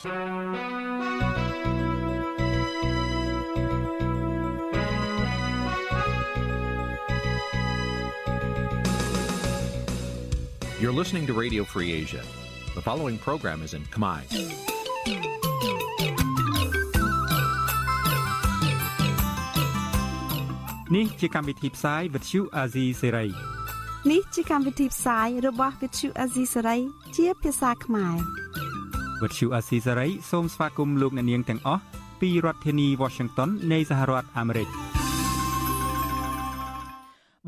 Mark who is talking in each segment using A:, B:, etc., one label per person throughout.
A: You're listening to Radio Free Asia. The following program is in Khmer.
B: Nǐ chi càm bi tiệp xáy vệt chiu a zì sê ray
C: នេះជាកម្មវិធីផ្សាយរបស់ Vithu Azisari ជាភាសាខ្មែរ
B: វត្តឈូអាស៊ីសេរីសូមស្វាគមន៍លោកអ្នកនាងទាំងអស់ពីរដ្ឋធានី Washington នៃសហរដ្ឋអាមេរិក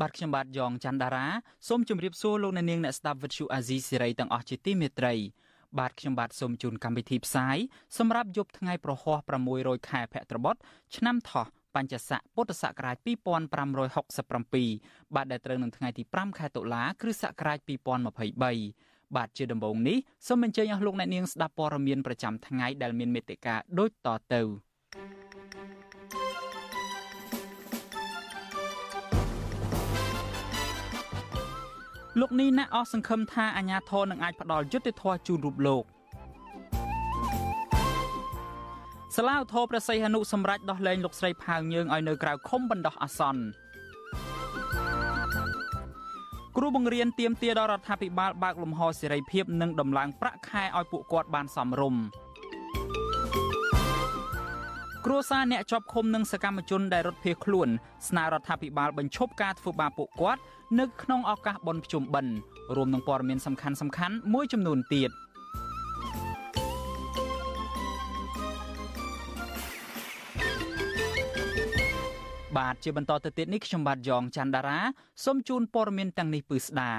D: បាទខ្ញុំបាទយ៉ងច័ន្ទដារាសូមជម្រាបសួរលោកអ្នកនាងអ្នកស្ដាប់វិទ្យុអាស៊ីសេរីទាំងអស់ជាទីមេត្រីបាទខ្ញុំបាទសូមជូនកម្មវិធីផ្សាយសម្រាប់យប់ថ្ងៃប្រហោះ600ខែភទ្របទឆ្នាំថោះបញ្ញស័កពុទ្ធសករាជ2567បាទដែលត្រូវនឹងថ្ងៃទី5ខែតុលា គ្រិស្តសករាជ2023 បាទជាដំបូងនេះសូមអញ្ជើញអស់លោកអ្នកនាងស្ដាប់ព័ត៌មានប្រចាំថ្ងៃដែលមានមេត្តាដូចតទៅលោកនេះណាអស់សង្ឃឹមថាអាញាធរនឹងអាចផ្ដល់យុត្តិធម៌ជូនរូបលោកសាឡាវធរព្រះសីហនុសម្រាប់ដោះលែងលោកស្រីផាវយើងឲ្យនៅក្រៅឃុំបណ្ដោះអាសន្ន គ្រូបង្រៀនទៀមទាដល់រដ្ឋាភិបាលបើកលំហសេរីភាពនិងដំឡើងប្រាក់ខែឲ្យពួកគាត់បានសមរម្យគ្រួសារអ្នកជាប់ឃុំនិងសកម្មជនដែលរត់ភៀសខ្លួនស្នើរដ្ឋាភិបាលបញ្ឈប់ការធ្វើបាបពួកគាត់នៅក្នុងឱកាសបុណ្យភ្ជុំបិណ្ឌរួមនឹងព័ត៌មានសំខាន់ៗមួយចំនួនទៀត។ បាទជាបន្តទៅទៀតនេះខ្ញុំបាទយ៉ងច័ន្ទដារាសូមជូនព័ត៌មានទាំងនេះពឺស្ដា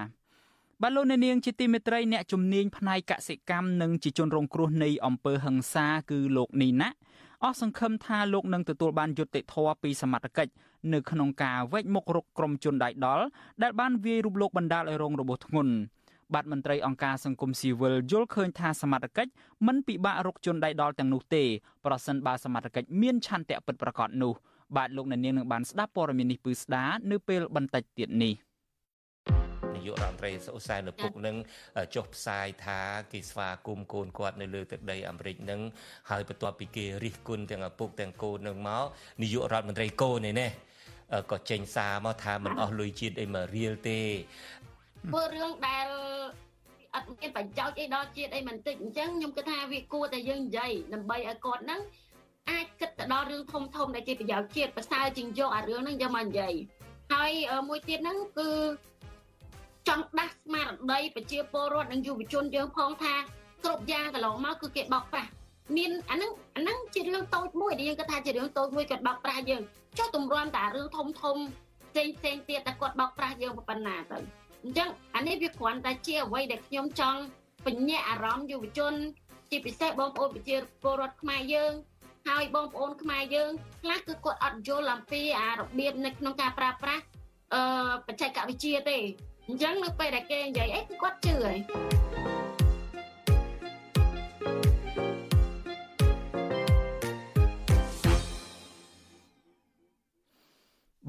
D: បាទលោកអ្នកនាងជាទីមេត្រីអ្នកជំនាញផ្នែកកសិកម្មនិងជាជនរងគ្រោះនៃអំពើហិង្សាគឺលោកនីណាអស់សង្ឃឹមថាលោកនឹងទទួលបានយុត្តិធម៌ពីសមត្ថកិច្ចនៅក្នុងការវែកមុខរកក្រុមជនដៃដល់ដែលបានវាយរូបលោកបណ្ដាលឲ្យរងរបួសធ្ងន់បាទមន្ត្រីអង្គការសង្គមស៊ីវិលយល់ឃើញថាសមត្ថកិច្ចមិនពិបាករកជនដៃដល់ទាំងនោះទេប្រសិនបើសមត្ថកិច្ចមានឆន្ទៈពិតប្រាកដនោះ។ បាទលោកអ្នកនាងនឹងបានស្ដាប់ព័ត៌មាននេះពឺស្ដានៅពេលបន្តិចទៀតនេះ
E: នាយករដ្ឋមន្ត្រីសុសែនឪពុកនឹងចុះផ្សាយថាគេស្វាគមន៍កូនគាត់នៅលើទឹកដីអាមេរិកនឹងហើយបន្ទាប់ពីគេរិះគន់ទាំងឪពុកទាំងកូននឹងមកនាយករដ្ឋមន្ត្រីកូននេះនេះក៏ចេញសារមកថាមិនអស់លុយជាតិអីមករៀលទេ
F: ធ្វើរឿងដែលអត់មានបញ្ចោចអីដល់ជាតិអីមិនតិចអញ្ចឹងខ្ញុំគិតថាវាគួរតែយើងនិយាយដើម្បីឲ្យគាត់ហ្នឹង អាចគិតទៅដល់រឿងធំធំដែលជាប្រយោជន៍ជាតិប្រសើរជាងយកអារឿងហ្នឹងយកមកនិយាយហើយមួយទៀតហ្នឹងគឺចង់ដាស់ស្មារតីប្រជាពលរដ្ឋនិងយុវជនយើងផងថាគ្រប់យ៉ាងកន្លងមកគឺគេបោកប្រាស់មានអាហ្នឹងអាហ្នឹងជារឿងតូចមួយដែលយើងគិតថាជារឿងតូចមួយគាត់បោកប្រាស់យើងចុះទម្រាំតែរឿងធំធំផ្សេងផ្សេងទៀតតែគាត់បោកប្រាស់យើងប៉ុណ្ណាទៅអញ្ចឹងអានេះវាគ្រាន់តែជាអ្វីដែលខ្ញុំចង់បញ្ញាអារម្មណ៍យុវជន ជាពិសេសបងប្អូនប្រជាពលរដ្ឋខ្មែរយើង ហើយបងប្អូនខ្មែរយើងខ្លះគឺគាត់អត់យល់អំពីអារបៀបនៅក្នុងការប្រើប្រាស់អឺបច្ចេកវិទ្យាទេអញ្ចឹងនៅពេលដែលគេនិយាយអីគឺគាត់ជឿហើយ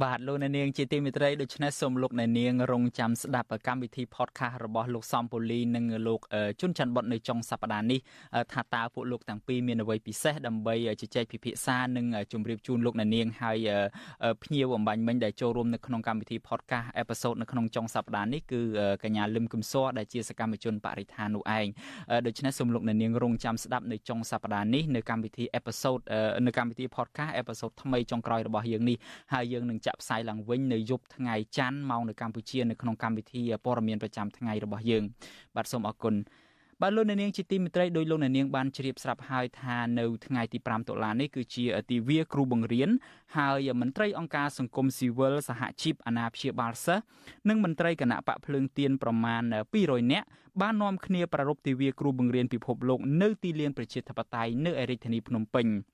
D: បាទលោកអ្នកនាងជាទីមេត្រីដូច្នេះសូមលោកអ្នកនាងរងចាំស្ដាប់កម្មវិធី podcast របស់លោកសំពូលីនិងលោកជុនច័ន្ទបុតនៅចុងសប្តាហ៍នេះថាតើពួកលោកទាំងពីរមានអ្វីពិសេសដើម្បីជជែកពិភាក្សានិងជម្រាបជូនលោកអ្នកនាងហើយភ្ញៀវអំបញ្ញមិញដែលចូលរួមនៅក្នុងកម្មវិធី podcast episode នៅក្នុងចុងសប្តាហ៍នេះគឺកញ្ញាលឹមគឹមសរដែលជាសកម្មជនបរិស្ថាននោះឯងដូច្នេះសូមលោកអ្នកនាងរងចាំស្ដាប់នៅចុងសប្តាហ៍នេះនៅកម្មវិធី episode នៅកម្មវិធី podcast episode ថ្មីចុងក្រោយរបស់យើងនេះហើយយើងនឹងចាក់ផ្សាយឡើងវិញនៅយប់ថ្ងៃច័ន្ទម៉ោងនៅកម្ពុជានៅក្នុងកម្មវិធីព័ត៌មានប្រចាំថ្ងៃរបស់យើង បាទសូមអរគុណបាទលោកអ្នកនាងជាទីមេត្រីដោយលោកអ្នកនាងបានជ្រាបស្រាប់ហើយថានៅថ្ងៃទី5តុលានេះគឺជាទិវាគ្រូបង្រៀនហើយមន្ត្រីអង្គការសង្គមស៊ីវិលសហជីពអាណាព្យាបាលសិស្សនិងមន្ត្រីគណៈបកភ្លើងទៀនប្រមាណ200នាក់បាននាំគ្នាប្រារព្ធទិវាគ្រូបង្រៀនពិភពលោកនៅទីលានប្រជាធិបតេយ្យនៅឯរាជធានីភ្នំពេញ។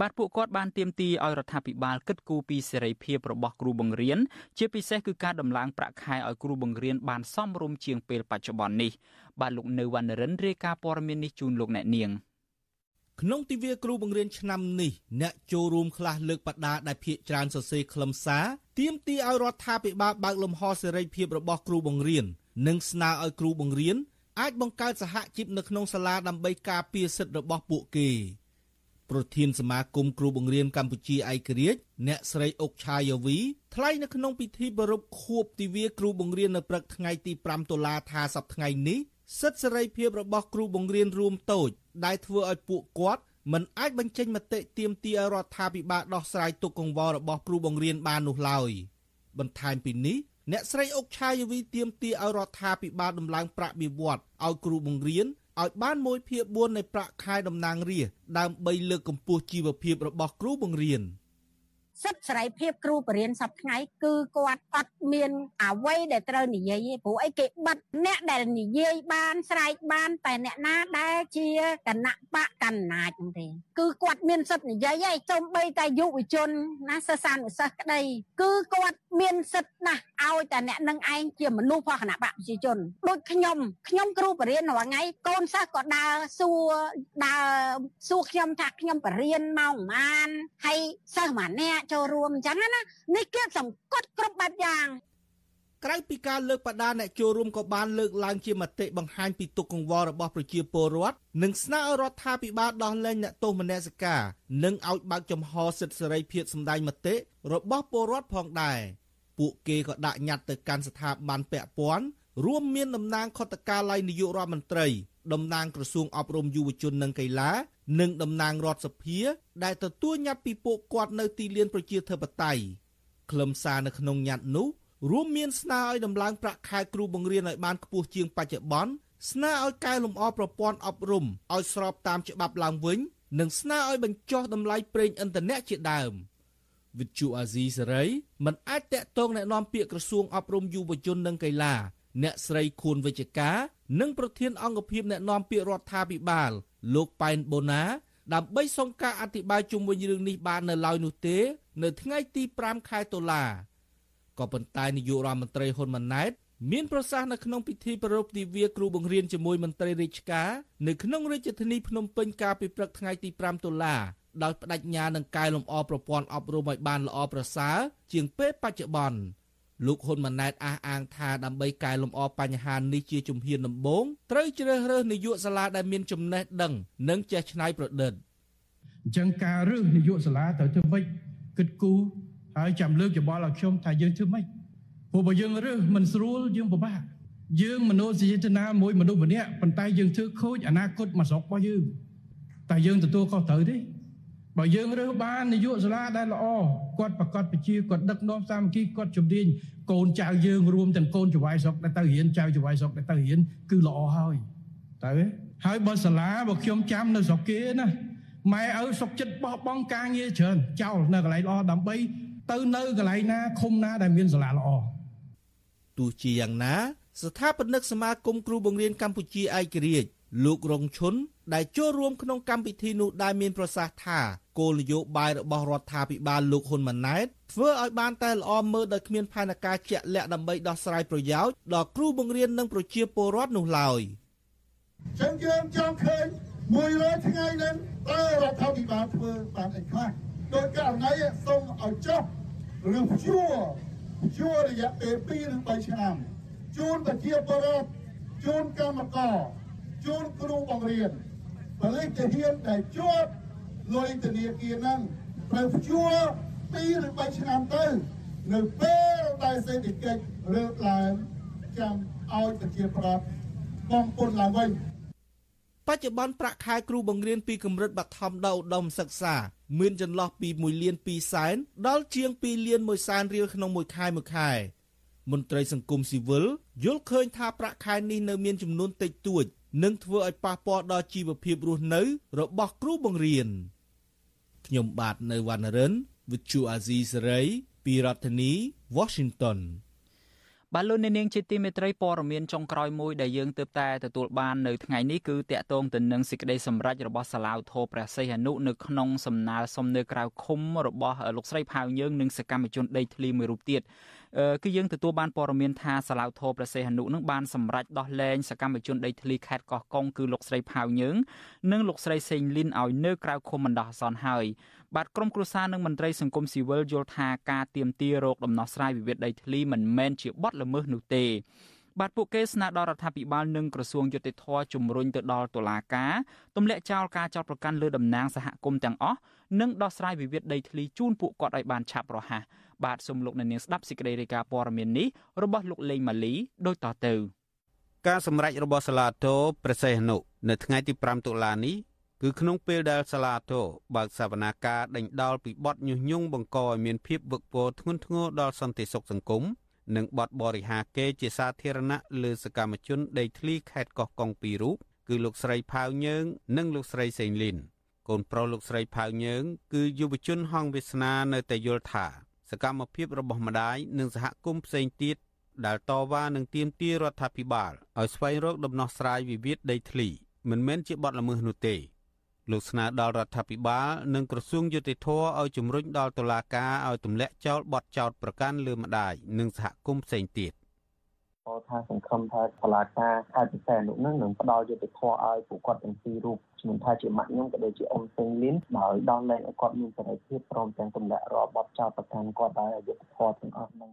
D: បាទពួកគាត់បានទាមទារឲ្យរដ្ឋាភិបាលគិតគូរពីសេរីភាពរបស់គ្រូបង្រៀនជាពិសេសគឺការដំឡើងប្រាក់ខែឲ្យគ្រូបង្រៀនបានសមរម្យជាងពេលបច្ចុប្បន្ននេះបាទលោកនៅវណ្ណរិនរាយការណ៍ព័ត៌មាននេះជូនលោកអ្នកនាង
G: ក្នុងទិវាគ្រូបង្រៀនឆ្នាំនេះអ្នកចូលរួមខ្លះលើកបដាដែលភាកច្រើនសរសេរខ្លឹមសារទាមទារឲ្យរដ្ឋាភិបាលបើកលំហសេរីភាពរបស់គ្រូបង្រៀននិងស្នើឲ្យគ្រូបង្រៀនអាចបង្កើតសហជីពនៅក្នុងសាលាដើម្បីការពារសិទ្ធិរបស់ពួកគេ ប្រធានសមាគមគ្រូបង្រៀនកម្ពុជាឯករាជ្យអ្នកស្រីអុកឆាយាវីថ្លែងនៅក្នុងពិធីប្រារព្ធខួបទិវាគ្រូបង្រៀននៅព្រឹកថ្ងៃទី5តុលាថាសប្តាហ៍ថ្ងៃនេះសិទ្ធិសេរីភាពរបស់គ្រូបង្រៀនរួមតូច ដែលធ្វើឲ្យពួកគាត់មិនអាចបញ្ចេញមតិទាមទារឲ្យរដ្ឋាភិបាលដោះស្រាយទុកកង្វល់របស់គ្រូបង្រៀនបាននោះឡើយបន្ថែមពីនេះអ្នកស្រីអុកឆាយវីទាមទារឲ្យរដ្ឋាភិបាលដំឡើងប្រាក់បៀវត្សឲ្យគ្រូបង្រៀន ឲ្យបាន1ភាគ4នៃប្រាក់ខែតំណាងរាស្ត្រដើម្បីលើកកម្ពស់ជីវភាពរបស់គ្រូបង្រៀន។
H: សិទ្ធិសេរីភាពគ្រូបរិញ្ញាសពថ្ងៃគឺគាត់អត់មានអ្វីដែលត្រូវនិយាយទេព្រោះអីគេបិទអ្នកដែលនិយាយបានស្រែកបានតែអ្នកណាដែលជាគណៈបកកណ្ណាចហ្នឹងទេគឺគាត់មានសិទ្ធិនិយាយឯងសំបីតែយុវជនណាសិស្សានុសិស្សក្តីគឺគាត់មានសិទ្ធិណាស់ឲ្យតែអ្នកនឹងឯងជាមនុស្សរបស់គណៈបកប្រជាជនដូចខ្ញុំខ្ញុំគ្រូបរិញ្ញារាល់ថ្ងៃកូនសិស្សក៏ដើរសួរដើរសួរខ្ញុំថាខ្ញុំបរិញ្ញាម៉ោងប៉ុន្មានហើយសិស្សម្នាក់ចូលរួមអញ្ចឹងណានេះគឺសង្កត់គ្រប់បែបយ៉ាង
G: ក្រៅពីការលើកបដាអ្នកចូលរួមក៏បានលើកឡើងជាមតិបង្ហាញពីទុកកង្វល់របស់ប្រជាពលរដ្ឋនិងស្នើឲ្យរដ្ឋាភិបាលដោះលែងអ្នកទោសមនសិការនិងឲ្យបើកចំហសិទ្ធិសេរីភាពសម្ដែងមតិរបស់ពលរដ្ឋផងដែរពួកគេក៏ដាក់ញត្តិទៅកាន់ស្ថាប័នពាក់ព័ន្ធរួមមានតំណាងខុទ្ទកាល័យនាយករដ្ឋមន្ត្រី តំណាងក្រសួងអប់រំយុវជននិងកីឡានិងតំណាងរដ្ឋសភាដែលទទួលញត្តិពីពួកគាត់នៅទីលានប្រជាធិបតេយ្យខ្លឹមសារនៅក្នុងញត្តិនោះរួមមានស្នើឲ្យដំឡើងប្រាក់ខែគ្រូបង្រៀនឲ្យបានខ្ពស់ជាងបច្ចុប្បន្នស្នើឲ្យកែលម្អប្រព័ន្ធអប់រំឲ្យស្របតាមច្បាប់ឡើងវិញនិងស្នើឲ្យបញ្ចុះតម្លៃប្រេងឥន្ធនៈជាដើមវិទ្យុអាស៊ីសេរីមិនអាចតាក់ទងแนะនាំពាក្យក្រសួងអប់រំយុវជននិងកីឡា អ្នកស្រីខួនវិជ្ជការនិងប្រធានអង្គភិបអ្នកណែនាំពាក្យរដ្ឋាភិបាល លោកប៉ែនបូណា ដើម្បីសុំការអធិប្បាយជុំវិញរឿងនេះបាននៅឡើយនោះទេ នៅថ្ងៃទី5ខែតុលាក៏ប៉ុន្តែនាយករដ្ឋមន្ត្រីហ៊ុនម៉ាណែតមានប្រសាសន៍នៅក្នុងពិធីប្រារព្ធទិវាគ្រូបង្រៀនជាមួយមន្ត្រីរាជការនៅក្នុងរាជធានីភ្នំពេញកាលពីព្រឹកថ្ងៃទី5តុលាដោយបដិញ្ញានឹងកែលម្អប្រព័ន្ធអប់រំឲ្យបានល្អប្រសើរជាងពេលបច្ចុប្បន្ន លោកហ៊ុនម៉ាណែតអះអាងថាដើម្បីកែលម្អបញ្ហានេះជាជំហានដំបូងត្រូវជ្រើសរើសនាយកសាលាដែលមានចំណេះដឹង និងចេះច្នៃប្រឌិត
I: អញ្ចឹងការរើសនាយកសាលាត្រូវធ្វើម៉េចគិតគូរហើយចាំលើកយោបល់ឲ្យខ្ញុំថាយើងធ្វើម៉េចព្រោះបើយើងរើសមិនស្រួលយើងពិបាកយើងមនោសញ្ចេតនាមួយមនុស្សម្នាក់ប៉ុន្តែយើងធ្វើខូចអនាគតមួយស្រុករបស់យើងតែយើងទទួលខុសត្រូវទេបើយើងរើសបាននាយកសាលាដែលល្អ គាត់ប្រកាសពជាគាត់ដឹកនាំសាមគ្គីគាត់ជំនាញកូនចៅយើងរួមទាំងកូនចៅវាយស្រុកដែលទៅរៀនចៅចៅវាយស្រុកដែលទៅរៀនគឺល្អហើយតើហើយបើសាលាបើខ្ញុំចាំនៅស្រុកគេណាម៉ែឪសុកចិត្តបោះបង់ការងារច្រើនចោលនៅកន្លែងល្អដើម្បី ទៅនៅកន្លែងណាឃុំណាដែលមានសាលាល្អ
G: ទោះជាយ៉ាងណា ស្ថាបនិកសមាគមគ្រូបង្រៀនកម្ពុជាឯករាជ្យលោករងឈុន ដែលចូលរួមក្នុងកម្មវិធីនោះដែលមានប្រសាសន៍ថាគោលនយោបាយរបស់រដ្ឋាភិបាលលោកហ៊ុនម៉ាណែតធ្វើឲ្យបានតែល្អមើលដោយគ្មានផែនការជាក់លាក់ដើម្បីដោះស្រាយប្រយោជន៍ដល់គ្រូបង្រៀននិងប្រជាពលរដ្ឋនោះឡើយ
J: ចឹងយើងចង់ឃើញ100ថ្ងៃនឹងតើរដ្ឋាភិបាលធ្វើបានអីខ្លះដោយករណីសូមឲ្យចុះឬព្យួរព្យួររយៈពេល2ឬ3ឆ្នាំជូនប្រជាពលរដ្ឋជូនកម្មករជូនគ្រូបង្រៀន បរិយាហ៊ានដែលជាប់លុយធនាគារហ្នឹងត្រូវព្យួរ2ឬ3ឆ្នាំទៅនៅពេលដែលសេដ្ឋកិច្ចរើកឡើងចាំឲ្យប្រជាប្រដ្ឋបងពុនឡើងវិញ
G: បច្ចុប្បន្នប្រាក់ខែគ្រូបង្រៀនពីកម្រិតបឋមដល់ឧត្តមសិក្សាមានចន្លោះពី1លាន2សែនដល់ជាង2លាន1សែនរៀលក្នុងមួយខែមួយខែមន្ត្រីសង្គមស៊ីវិលយល់ឃើញថាប្រាក់ខែនេះនៅមានចំនួនតិចតួច និងធ្វើឲ្យប៉ះពាល់ដល់ជីវភាពរស់នៅ របស់គ្រូបង្រៀនខ្ញុំបាទនៅវណ្ណរិន With Chu Azizi Saray ពីរដ្ឋធានី Washington
D: បាទលោកអ្នកនាងជាទីមេត្រីព័ត៌មានចុងក្រោយមួយដែលយើងទើបតែទទួលបាននៅថ្ងៃនេះគឺតាក់ទងទៅនឹងសេចក្តីសម្រេចរបស់សាឡាវធរព្រះសីហនុនៅក្នុងសំណើសុំនៅក្រៅឃុំរបស់លោកស្រីផៅយើងនិងសកម្មជនដីធ្លីមួយរូបទៀត គឺយើងទទួលបានព័ត៌មានថាសាឡាវធរប្រសេះហនុនឹងបានសម្រេចដោះលែងសកម្មជនដីធ្លីខេត្តកោះកុងគឺលោកស្រីផៅយើងនិងលោកស្រីសេងលីនឲ្យនៅក្រៅឃុំបណ្ដោះអាសន្នហើយបាទក្រមគ្រួសារនិងមន្ត្រីសង្គមស៊ីវិលយល់ថាការទៀមទារោគដំណោះស្រាយវិវាទដីធ្លីមិនមែនជាបទល្មើសនោះទេ បាទពួកគេស្នើដល់រដ្ឋាភិបាលនិងក្រសួងយុតិធធជំរុញទៅដល់តុលាការទម្លាក់ចោលការចោទប្រកាន់លើតំណាងសហគមន៍ទាំងអស់និងដោះស្រាយវិវាទដីធ្លីជូនពួកគាត់ឲ្យបានឆាប់រហ័សបាទសូមលោកអ្នកនាងស្ដាប់សេចក្តីរាយការណ៍ព័ត៌មាននេះរបស់លោកលេងម៉ាលីដូចតទៅ
K: ការសម្រេចរបស់សាឡាតូប្រសេះនុនៅថ្ងៃទី5តុលានេះគឺក្នុងពេលដែលសាឡាតូបើកសវនាការដេញដោលពីបទញុះញង់បង្កឲ្យមានភាពវឹកវរធ្ងន់ធ្ងរដល់សន្តិសុខសង្គម និងបទបរិហាគេជាសាធារណៈលើសកម្មជនដីធ្លីខេត្តកោះកុងពីររូបគឺលោកស្រីផៅញើងនិងលោកស្រីសេងលីនកូនប្រុសលោកស្រីផៅញើងគឺយុវជនហងវាសនានៅតែយល់ថា សកម្មភាពរបស់ម្ដាយនិងសហគមន៍ផ្សេងទៀតដែលតវ៉ានឹងទាមទាររដ្ឋាភិបាលឲ្យស្វែងរកដំណោះស្រាយវិវាទដីធ្លីមិនមែនជាបទល្មើសនោះទេ លោកស្នើដល់រដ្ឋាភិបាលនិងក្រសួងយុតិធធឲ្យជំរុញដល់តុលាការឲ្យទម្លាក់ចោលបទចោទប្រកាន់លើម្ដាយនិងសហគមន៍ផ្សេងទៀត
L: ក៏ថាសង្ឃឹមថាតុលាការខេត្តពិសេសនោះនឹងនឹងផ្ដល់យុត្តិធម៌ឲ្យពួកគាត់ទាំងពីររូបជំនុំថាជាម៉ាក់ខ្ញុំក៏ដូចជាអ៊ំសេងលីនដោយដោះលែងឲ្យគាត់មានសេរីភាពព្រមទាំងទម្លាក់រាល់បទចោទប្រកាន់គាត់ដោយយុត្តិធម៌ទាំងអស់នឹង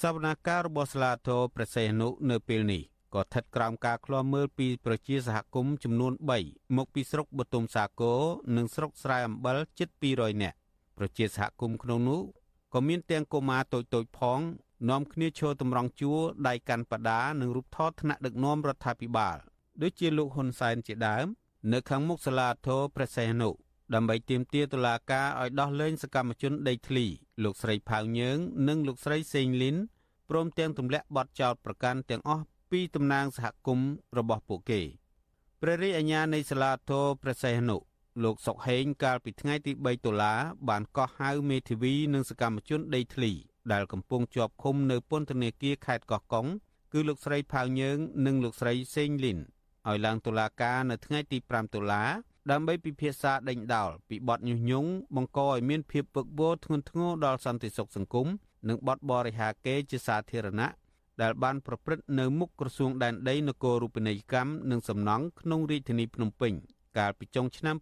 K: សវនកម្មរបស់ស្លាធរប្រសេនុនៅពេលនេះ ក៏ស្ថិតក្រោមការឃ្លាំមើលពីប្រជាសហគមន៍ចំនួន3មកពីស្រុកបទុមសាគរនិងស្រុកស្រែអំបិលជិត200នាក់ប្រជាសហគមន៍ក្នុងនោះក៏មានទាំងកុមារតូចតូចផងនាំគ្នាឈរតម្រង់ជួរដៃកាន់បដានិងរូបថតថ្នាក់ដឹកនាំរដ្ឋាភិបាលដូចជាលោកហ៊ុនសែនជាដើម នៅខាងមុខសាលាធរព្រះសីហនុដើម្បីទាមទារតុលាការឲ្យដោះលែងសកម្មជនដីធ្លីលោកស្រីផៅញើង និងលោកស្រីសេងលីនព្រមទាំងទម្លាក់បទចោទប្រកាន់ទាំងអស់ ពីតំណាងសហគមន៍របស់ពួកគេព្រះរាជអាជ្ញានៃសាលាធរព្រះសីហនុលោកសុកហេងកាលពីថ្ងៃទី3តុលាបានកោះហៅមេធាវីនិងសកម្មជនដីធ្លីដែលកំពុងជាប់ឃុំនៅពន្ធនាគារខេត្តកោះកុងគឺលោកស្រីផៅញើងនិងលោកស្រីសេងលីនឲ្យឡើងតុលាការនៅថ្ងៃទី5តុលាដើម្បីពិភាក្សាដេញដោលពីបទញុះញង់បង្កឲ្យមានភាពពឹកវរធ្ងន់ធ្ងរដល់សន្តិសុខសង្គមនិងបទបរិហាកេរជាសាធារណៈ ដែលបានប្រព្រឹត្តនៅមុខក្រសួងដែនដីនគររូបនីយកម្មនិងសំណង់ក្នុងរាជធានីភ្នំពេញកាលពីចុងឆ្នាំ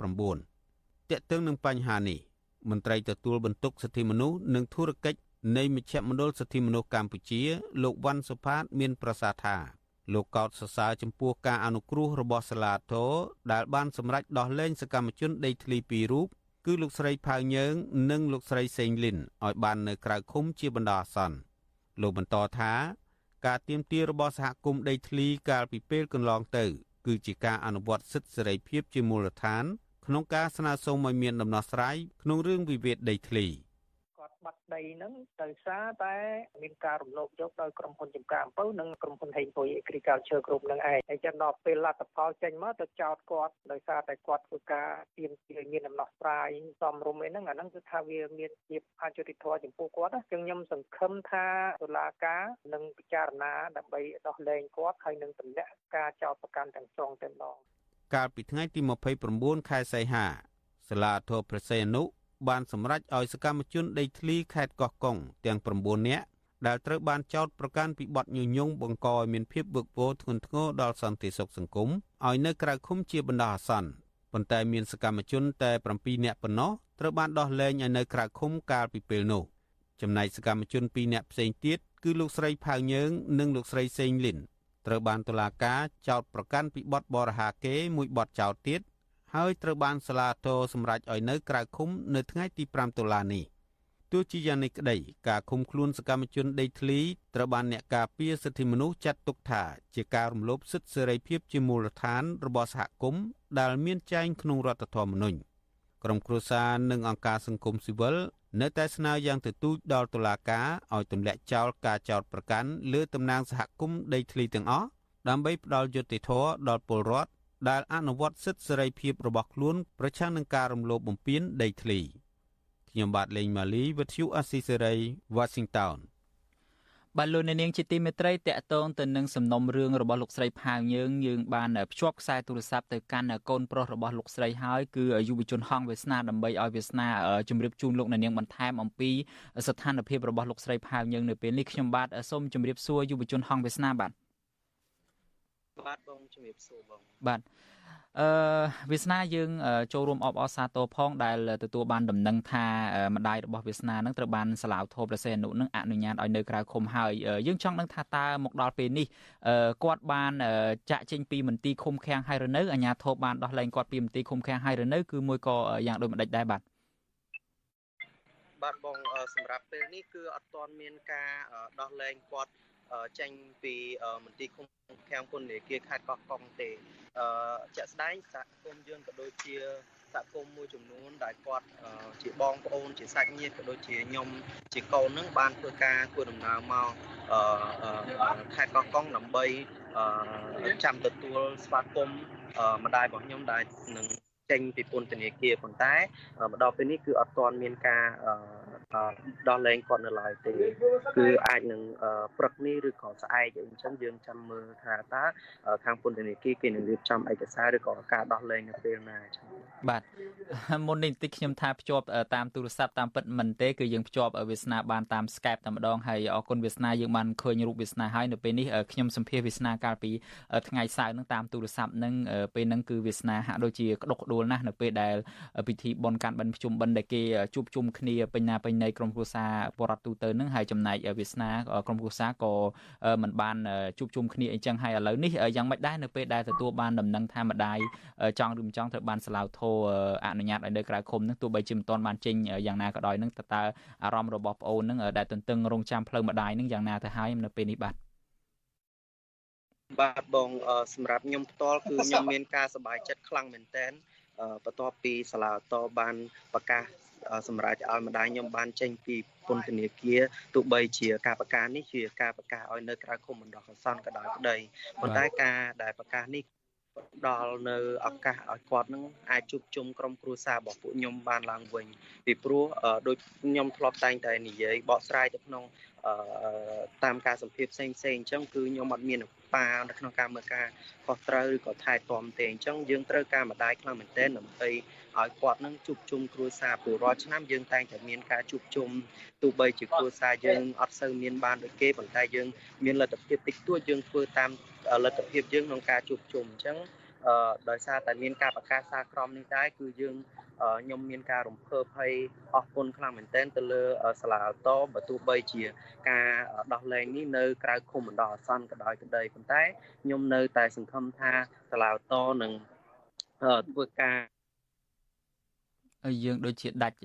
K: 2019ទាក់ទងនឹងបញ្ហានេះមន្ត្រីទទួលបន្ទុកសិទ្ធិមនុស្សនិងធុរកិច្ចនៃមជ្ឈមណ្ឌលសិទ្ធិមនុស្សកម្ពុជា លោកវ៉ាន់សុផាត មានប្រសាសន៍ថាលោកកោតសរសើរចំពោះការអនុគ្រោះរបស់សាលាធរដែលបានសម្រេចដោះលែងសកម្មជនដីធ្លីពីររូបគឺលោកស្រីផៅញើង និងលោកស្រីសេងលីនឲ្យបាននៅក្រៅឃុំជាបណ្ដោះអាសន្ន លោកបន្តថាការទៀមទារបស់សហគមន៍ដីធ្លីកាលពីពេលកន្លងទៅ គឺជាការអនុវត្តសិទ្ធិសេរីភាពជាមូលដ្ឋាន ក្នុងការស្នើសុំឲ្យមានដំណោះស្រាយក្នុងរឿងវិវាទដីធ្លី។
L: បាត់ដីហ្នឹងដោយសារតែមានការរំលោភយកដោយក្រុមហ៊ុនចំការអំពៅនិងក្រុមហ៊ុនហេងពុយ Agriculture Group នឹងឯងហើយចឹងដល់ពេលលទ្ធផលចេញមកទៅចោទគាត់ដោយសារតែគាត់ធ្វើការទៀមទាមានដំណោះស្រាយសមរម្យអីហ្នឹងអាហ្នឹងគឺថាវាមានភាពអយុត្តិធម៌ចំពោះគាត់ចឹងខ្ញុំសង្ឃឹមថាតុលាការនឹងពិចារណាដើម្បីដោះលែងគាត់ហើយនឹងទម្លាក់ការចោទប្រកាន់ទាំងស្រុងតែម្ដង
K: កាលពីថ្ងៃទី29ខែសីហាសាលាធរព្រះសីហនុ បានសម្រេចឲ្យសកម្មជនដីធ្លីខេត្តកោះកុងទាំង9នាក់ដែលត្រូវបានចោទប្រកាន់ពីបទញុះញង់បង្កឲ្យមានភាពវឹកវរធ្ងន់ធ្ងរដល់សន្តិសុខសង្គមឲ្យនៅក្រៅឃុំជាបណ្ដោះអាសន្នប៉ុន្តែមានសកម្មជនតែ7នាក់ប៉ុណ្ណោះត្រូវបានដោះលែងឲ្យនៅក្រៅឃុំកាលពីពេលនោះចំណែកសកម្មជន2នាក់ផ្សេងទៀតគឺលោកស្រីផៅញើង និងលោកស្រីសេងលីនត្រូវបានតុលាការចោទប្រកាន់ពីបទបរិហាកេរមួយបទចោទទៀត ហើយត្រូវបានសាលាតោសម្រេចឲ្យនៅក្រៅឃុំនៅថ្ងៃទី5តុលានេះទោះជាយ៉ាងនេះក្តីការឃុំខ្លួនសកម្មជនដីធ្លីត្រូវបានអ្នកការពារសិទ្ធិមនុស្សចាត់ទុកថាជាការរំលោភសិទ្ធិសេរីភាពជាមូលដ្ឋានរបស់សហគមន៍ដែលមានចែងក្នុងរដ្ឋធម្មនុញ្ញក្រុមគ្រួសារនិងអង្គការសង្គមស៊ីវិលនៅតែស្នើយ៉ាងទទូចដល់តុលាការឲ្យទម្លាក់ចោលការចោទប្រកាន់លើតំណាងសហគមន៍ដីធ្លីទាំងអស់ដើម្បីផ្ដល់យុត្តិធម៌ដល់ពលរដ្ឋ ដែលអនុវត្តសិទ្ធិសេរីភាពរបស់ខ្លួន ប្រឆាំងនឹងការរំលោភបំពានដីធ្លីខ្ញុំបាទលេងម៉ាលីវិទ្យុអស៊ីសេរី Washington
D: បាទលោកអ្នកនាងជាទីមេត្រីតកតងទៅនឹងសំណុំរឿងរបស់លោកស្រីផាវយើងយើងបានភ្ជាប់ខ្សែទូរស័ព្ទទៅកាន់កូនប្រុសរបស់លោកស្រីហើយគឺយុវជនហងវាសនាដើម្បីឲ្យវាសនាជម្រាបជូនលោកអ្នកនាងបន្ថែមអំពីស្ថានភាពរបស់លោកស្រីផាវយើងនៅពេលនេះខ្ញុំបាទសូមជម្រាបសួរយុវជនហងវាសនាបាទ
M: បាទបងជំរាបសួរបង
D: បាទអឺវាសនាយើងចូលរួមអបអរសាទរផងដែលទទួលបានដំណឹងថាម្ដាយរបស់វាសនានឹងត្រូវបានសាឡាវធោប្រសេអនុនឹងអនុញ្ញាតឲ្យនៅក្រៅឃុំហើយយើងចង់ដឹងថាតើមកដល់ពេលនេះគាត់បានចាក់ចេញពីមន្ទីរឃុំឃាំងហើយឬនៅអាជ្ញាធរបានដោះលែងគាត់ពីមន្ទីរឃុំឃាំងហើយឬនៅគឺមួយក៏យ៉ាងដូចម្ដេចដែរបាទ
M: បាទបងសម្រាប់ពេលនេះគឺអត់ទាន់មានការដោះលែងគាត់ ចេញពីមន្ទីរឃុំឃាំងពន្ធនាគារខេត្តកោះកុងទេអឺជាក់ស្ដែងសហគមន៍យើងក៏ដូចជាសហគមន៍មួយចំនួនដែលគាត់ជាបងប្អូនជាសាច់ញាតិក៏ដូចជាខ្ញុំជាកូននឹងបានធ្វើការធ្វើដំណើរមកអឺខេត្តកោះកុងដើម្បីចាំទទួលស្វាគមន៍ម្ដាយរបស់ខ្ញុំដែលនឹងចេញពីពន្ធនាគារប៉ុន្តែមកដល់ពេលនេះគឺអត់ទាន់មានការ ដោះលែងគាត់នៅឡើយទេគឺអាចនឹងព្រឹកនេះឬក៏ស្អែកអីចឹងយើងចាំមើលថាតើខាងពន្ធនាគារគេនឹងរៀបចំឯកសារឬក៏ការដោះលែងនៅពេលណាចឹង
D: បាទមុននេះបន្តិចខ្ញុំថាភ្ជាប់តាមទូរស័ព្ទតាមពិតមិនទេគឺយើងភ្ជាប់វាសនាបានតាម Skype តែម្ដងហើយអរគុណវាសនាយើងបានឃើញរូបវាសនាហើយនៅពេលនេះខ្ញុំសម្ភាសវាសនាកាលពីថ្ងៃសៅរ៍នឹងតាមទូរស័ព្ទនឹងពេលហ្នឹងគឺវាសនាហាក់ដូចជាក្តុកក្តួលណាស់នៅពេលដែលពិធីបុណ្យកាន់បិណ្ឌភ្ជុំបិណ្ឌដែលគេជួបជុំគ្នាពេញណាពេញណីក្រុមគ្រួសារបរដ្ឋទូទៅនឹងហើយចំណែកវាសនាក្រុមគ្រួសារក៏មិនបានជួបជុំគ្នាអីចឹងហើយឥឡូវនេះយ៉ាងម៉េចដែរនៅពេលដែលទទួលបានដំណឹងថាម្ដាយចង់ឬមិនចង់ត្រូវបានសាឡាវធោអនុញ្ញាតឲ្យនៅក្រៅឃុំនឹងទោះបីជាមិនទាន់បានចេញយ៉ាងណាក៏ដោយនឹងតើតើអារម្មណ៍របស់ប្អូននឹងដែលទន្ទឹងរង់ចាំផ្លូវម្ដាយនឹងយ៉ាងណាទៅហើយនៅពេលនេះបាទ
M: បាទបងសម្រាប់ខ្ញុំផ្ទាល់គឺខ្ញុំមានការសប្បាយចិត្តខ្លាំងមែនទែនបន្ទាប់ពីសាលាតបានប្រកាស សម្រាប់ឲ្យម្ដាយខ្ញុំបានចេញពីពន្ធនាគារទោះបីជាការប្រកាសនេះជាការប្រកាសឲ្យនៅក្រៅឃុំបណ្ដោះអាសន្នក៏ដោយក្តីប៉ុន្តែការដែលប្រកាសនេះដល់នៅឱកាសឲ្យគាត់នឹងអាចជួបជុំក្រុមគ្រួសាររបស់ពួកខ្ញុំបានឡើងវិញពីព្រោះដូចខ្ញុំធ្លាប់តែងតែនិយាយបកស្រាយទៅក្នុងតាមការសម្ភាសផ្សេងផ្សេងអញ្ចឹងគឺខ្ញុំអត់មាន ប៉ានៅក្នុងការមើលការខុសត្រូវឬក៏ថែទាំទេអញ្ចឹងយើងត្រូវការម្ដាយខ្លាំងមែនទែនដើម្បីឲ្យគាត់នឹងជួបជុំគ្រួសារព្រោះរាល់ឆ្នាំយើងតែងតែមានការជួបជុំទោះបីជាគ្រួសារយើងអត់សូវមានបានដូចគេប៉ុន្តែយើងមានលទ្ធភាពតិចតួចយើងធ្វើតាមលទ្ធភាពយើងក្នុងការជួបជុំអញ្ចឹងអឺដោយសារតែមានការប្រកាសសារក្រមនេះដែរគឺយើង ខ្ញុំមានការរំភើបហើយអរគុណខ្លាំងមែនទែនទៅលើសាលាតបើទោះបីជា ការដោះលែងនេះនៅក្រៅឃុំបណ្ដោះអាសន្នក៏ដោយក្តីប៉ុន្តែខ្ញុំនៅតែសង្ឃឹមថាសាលាតនឹងធ្វើការ
D: យើងដូចជាដាច់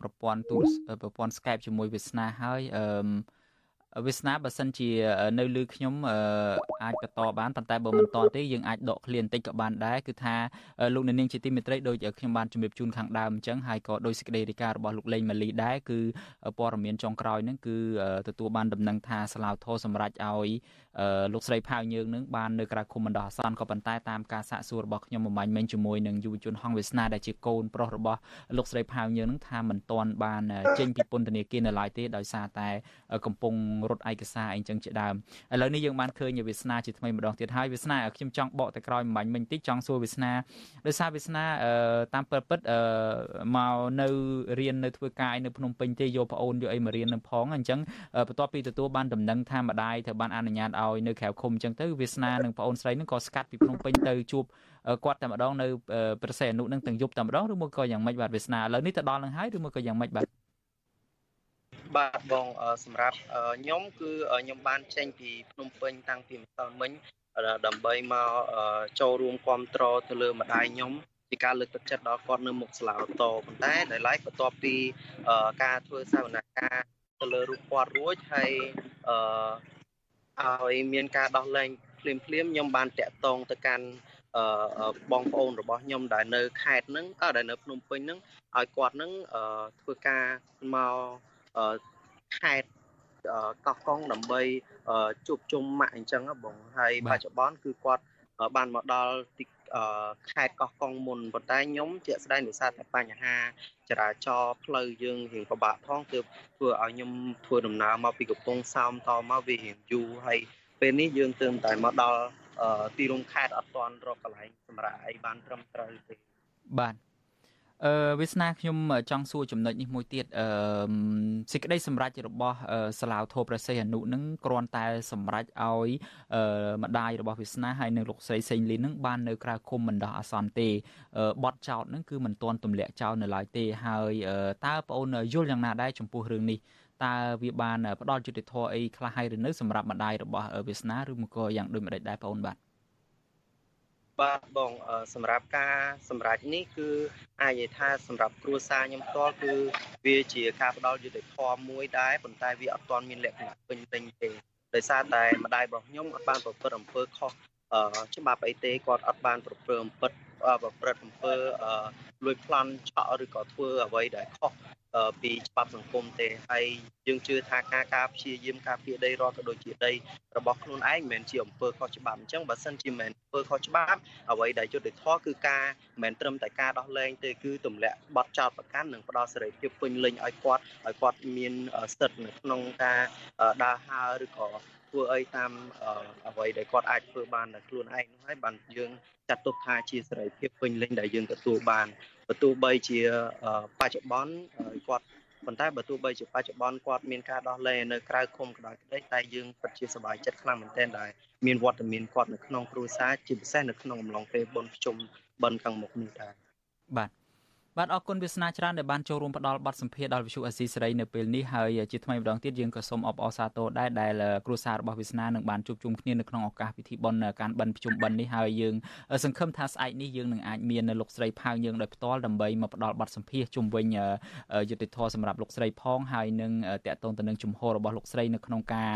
D: ប្រព័ន្ធទូរប្រព័ន្ធ Skype ជាមួយវាសនាហើយអឺ វាសនាបើសិនជានៅលើខ្ញុំអាចបន្តបានប៉ុន្តែបើមិនតទេយើងអាចដកឃ្លាបន្តិចក៏បានដែរគឺថាលោកអ្នកនាងជាទីមេត្រីដោយខ្ញុំបានជម្រាបជូនខាងដើមអញ្ចឹងហើយក៏ដោយសេចក្តីរាយការណ៍របស់លោកលេងម៉ាលីដែរគឺព័ត៌មានចុងក្រោយហ្នឹងគឺទទួលបានដំណឹងថាស្លាវធរសម្រាប់ឲ្យ លោកស្រីផៅយើងនឹងបាននៅក្រៅឃុំបណ្ដោះអាសន្នក៏ប៉ុន្តែតាមការសាកសួររបស់ខ្ញុំមួយមិញជាមួយនឹងយុវជនហងវាសនាដែលជាកូនប្រុសរបស់លោកស្រីផៅយើងនឹងថាមិនទាន់បានចេញពីពន្ធនាគារនៅឡើយទេដោយសារតែកំពុងរត់ឯកសារអីចឹងជាដើមឥឡូវនេះយើងបានឃើញវាសនាជាថ្មីម្ដងទៀតហើយវាសនាខ្ញុំចង់បកទៅក្រោយមួយមិញតិចចង់សួរវាសនាដោយសារវាសនាតាមពិតពិតមកនៅរៀននៅធ្វើការនៅភ្នំពេញទេយកប្អូនយកអីមករៀននៅផងអញ្ចឹងបន្ទាប់ពីទទួលបានដំណឹងថាម្ដាយត្រូវបានអនុញ្ញាតឲ្យនៅក្រៅឃុំអញ្ចឹងទៅវាសនានិងប្អូនស្រីនឹងក៏ស្កាត់ពីភ្នំពេញទៅជួបគាត់តែម្ដងនៅប្រសេអនុនឹងទាំងយប់តែម្ដងឬមួយក៏យ៉ាងម៉េចបាទវាសនាឥឡូវនេះទៅដល់នឹងហើយឬមួយក៏យ៉ាងម៉េចបាទ
M: បាទបងសម្រាប់ខ្ញុំគឺខ្ញុំបានចេញពីភ្នំពេញតាំងពីម្សិលមិញដើម្បីមកចូលរួមគ្រប់គ្រងទៅលើម្ដាយខ្ញុំជាការលើកទឹកចិត្តដល់គាត់នៅមុខសាលាតប៉ុន្តែដោយឡែកបន្ទាប់ពីការធ្វើសវនកម្មទៅលើរូបគាត់រួចហើយអឺ ឲ្យមានការដោះលែងភ្លាមភ្លាមខ្ញុំបានតាក់ទងទៅកាន់អឺបងប្អូនរបស់ខ្ញុំដែលនៅខេត្តហ្នឹងដែលនៅភ្នំពេញហ្នឹងឲ្យគាត់ហ្នឹងធ្វើការមកខេត្តកោះកុងដើម្បីជួបជុំម៉ាក់អញ្ចឹងបងហើយបច្ចុប្បន្នគឺគាត់បានមកដល់ទី ខេត្តកោះកុងមុនប៉ុន្តែខ្ញុំជាក់ស្ដែងដោយសារតែបញ្ហាចរាចរណ៍ផ្លូវយើងរៀងពិបាកផងទើបធ្វើឲ្យខ្ញុំធ្វើដំណើរមកពីកំពង់សោមតមកវារៀងយូរហើយពេលនេះយើងទើបតែមកដល់ទីរួមខេត្តអត់ទាន់រកកន្លែងសម្រាប់អីបានត្រឹមត្រូវទេ
D: បាទ អឺវាសនាខ្ញុំចង់សួរចំណុចនេះមួយទៀតអឺសេចក្តីសម្រេចរបស់សាឡាវធោប្រសិទ្ធអនុនឹងគ្រាន់តែសម្រេចឲ្យអឺម្ដាយរបស់វាសនាហើយនិងលោកស្រីសេងលីនឹងបាននៅក្រៅឃុំបណ្ដោះអាសន្នទេបទចោតនឹងគឺមិនទាន់ទម្លាក់ចោលនៅឡើយទេហើយតើបងអូនយល់យ៉ាងណាដែរចំពោះរឿងនេះតើវាបានផ្ដល់យុត្តិធម៌អីខ្លះហើយឬនៅសម្រាប់ម្ដាយរបស់វាសនាឬមកក៏យ៉ាងដូចម្ដេចដែរបងអូនបាទ
M: បាទបងសម្រាប់ការសម្រេចនេះគឺអាចនិយាយថាសម្រាប់គ្រួសារខ្ញុំផ្ទាល់គឺវាជាការផ្ដល់យុត្តិធម៌មួយដែរប៉ុន្តែវាអត់ទាន់មានលក្ខណៈពេញលេញទេដោយសារតែម្ដាយរបស់ខ្ញុំអត់បានប្រព្រឹត្តអំពើខុសច្បាប់អីទេគាត់អត់បានប្រព្រឹត្តអំពើប្រព្រឹត្តអំពើលួចប្លន់ឆក់ឬក៏ធ្វើអ្វីដែលខុស ពីច្បាប់សង្គមទេហើយយើងជឿថាការការព្យាយាមការពារដីរដ្ឋក៏ដូចជាដីរបស់ខ្លួនឯងមិនមែនជាអំពើខុសច្បាប់អញ្ចឹងបើសិនជាមិនអំពើខុសច្បាប់អ្វីដែលយុត្តិធម៌គឺការមិនត្រឹមតែការដោះលែងទេគឺទម្លាក់បទចោទប្រកាន់និងផ្ដល់សេរីភាពពេញលេញឲ្យគាត់ឲ្យគាត់មានសិទ្ធិនៅក្នុងការដើរហើរឬក៏ធ្វើអីតាមអ្វីដែលគាត់អាចធ្វើបានដោយខ្លួនឯងនោះហើយបានយើងចាត់ទុកថាជាសេរីភាពពេញលេញដែលយើងទទួលបាន បើទោះបីជាបច្ចុប្បន្នគាត់ប៉ុន្តែបើទោះបីជាបច្ចុប្បន្នគាត់មានការដោះលែងនៅក្រៅឃុំក៏ដោយក្តីតែយើងពិតជាសប្បាយចិត្តខ្លាំងមែនទែនដែលមានវត្តមានគាត់នៅក្នុងគ្រួសារជាពិសេសនៅក្នុងអំឡុងពេលបុណ្យភ្ជុំបិណ្ឌខាងមុខនេះដែរ
D: បាទ បាទអរគុណវាសនាច្រើនដែលបានចូលរួមផ្ដល់បទសម្ភាសន៍ដល់វិទ្យុអេស៊ីសេរីនៅពេលនេះហើយជាថ្មីម្ដងទៀតយើងក៏សូមអបអរសាទរដែរដែលគ្រួសាររបស់វាសនានឹងបានជួបជុំគ្នានៅក្នុងឱកាសពិធីបុណ្យការបិណ្ឌភ្ជុំបិណ្ឌនេះហើយយើងសង្ឃឹមថាស្អែកនេះយើងនឹងអាចមានលោកស្រីផៅយើងដោយផ្ទាល់ដើម្បីមកផ្ដល់បទសម្ភាសន៍ជុំវិញយុទ្ធធរសម្រាប់លោកស្រីផងហើយនឹងតកតងទៅនឹងជំហររបស់លោកស្រីនៅក្នុងការ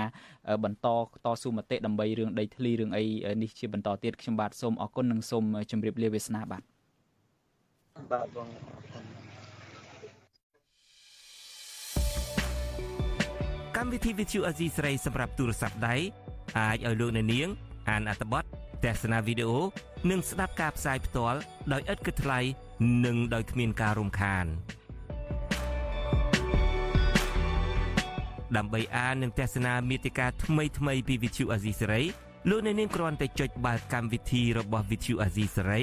D: បន្តតស៊ូមតិដើម្បីរឿងដីធ្លីរឿងអីនេះជាបន្តទៀតខ្ញុំបាទសូមអរគុណនិងសូមជម្រាបលាវាសនាបាទ
M: បាទបង
N: កម្មវិធី Vithu Azizi ស្រីសម្រាប់ទូរស័ព្ទដៃអាចឲ្យលោកអ្នកនាង អានអត្ថបទទស្សនាវីដេអូនិងស្ដាប់ការផ្សាយផ្ទាល់ដោយឥតគិតថ្លៃនិងដោយគ្មានការរំខានដើម្បីអាននិងទស្សនាមេតិការថ្មីថ្មីពី Vithu Azizi ស្រីលោកអ្នកនាងគ្រាន់តែចុចបាល់កម្មវិធីរបស់ Vithu Azizi សេរី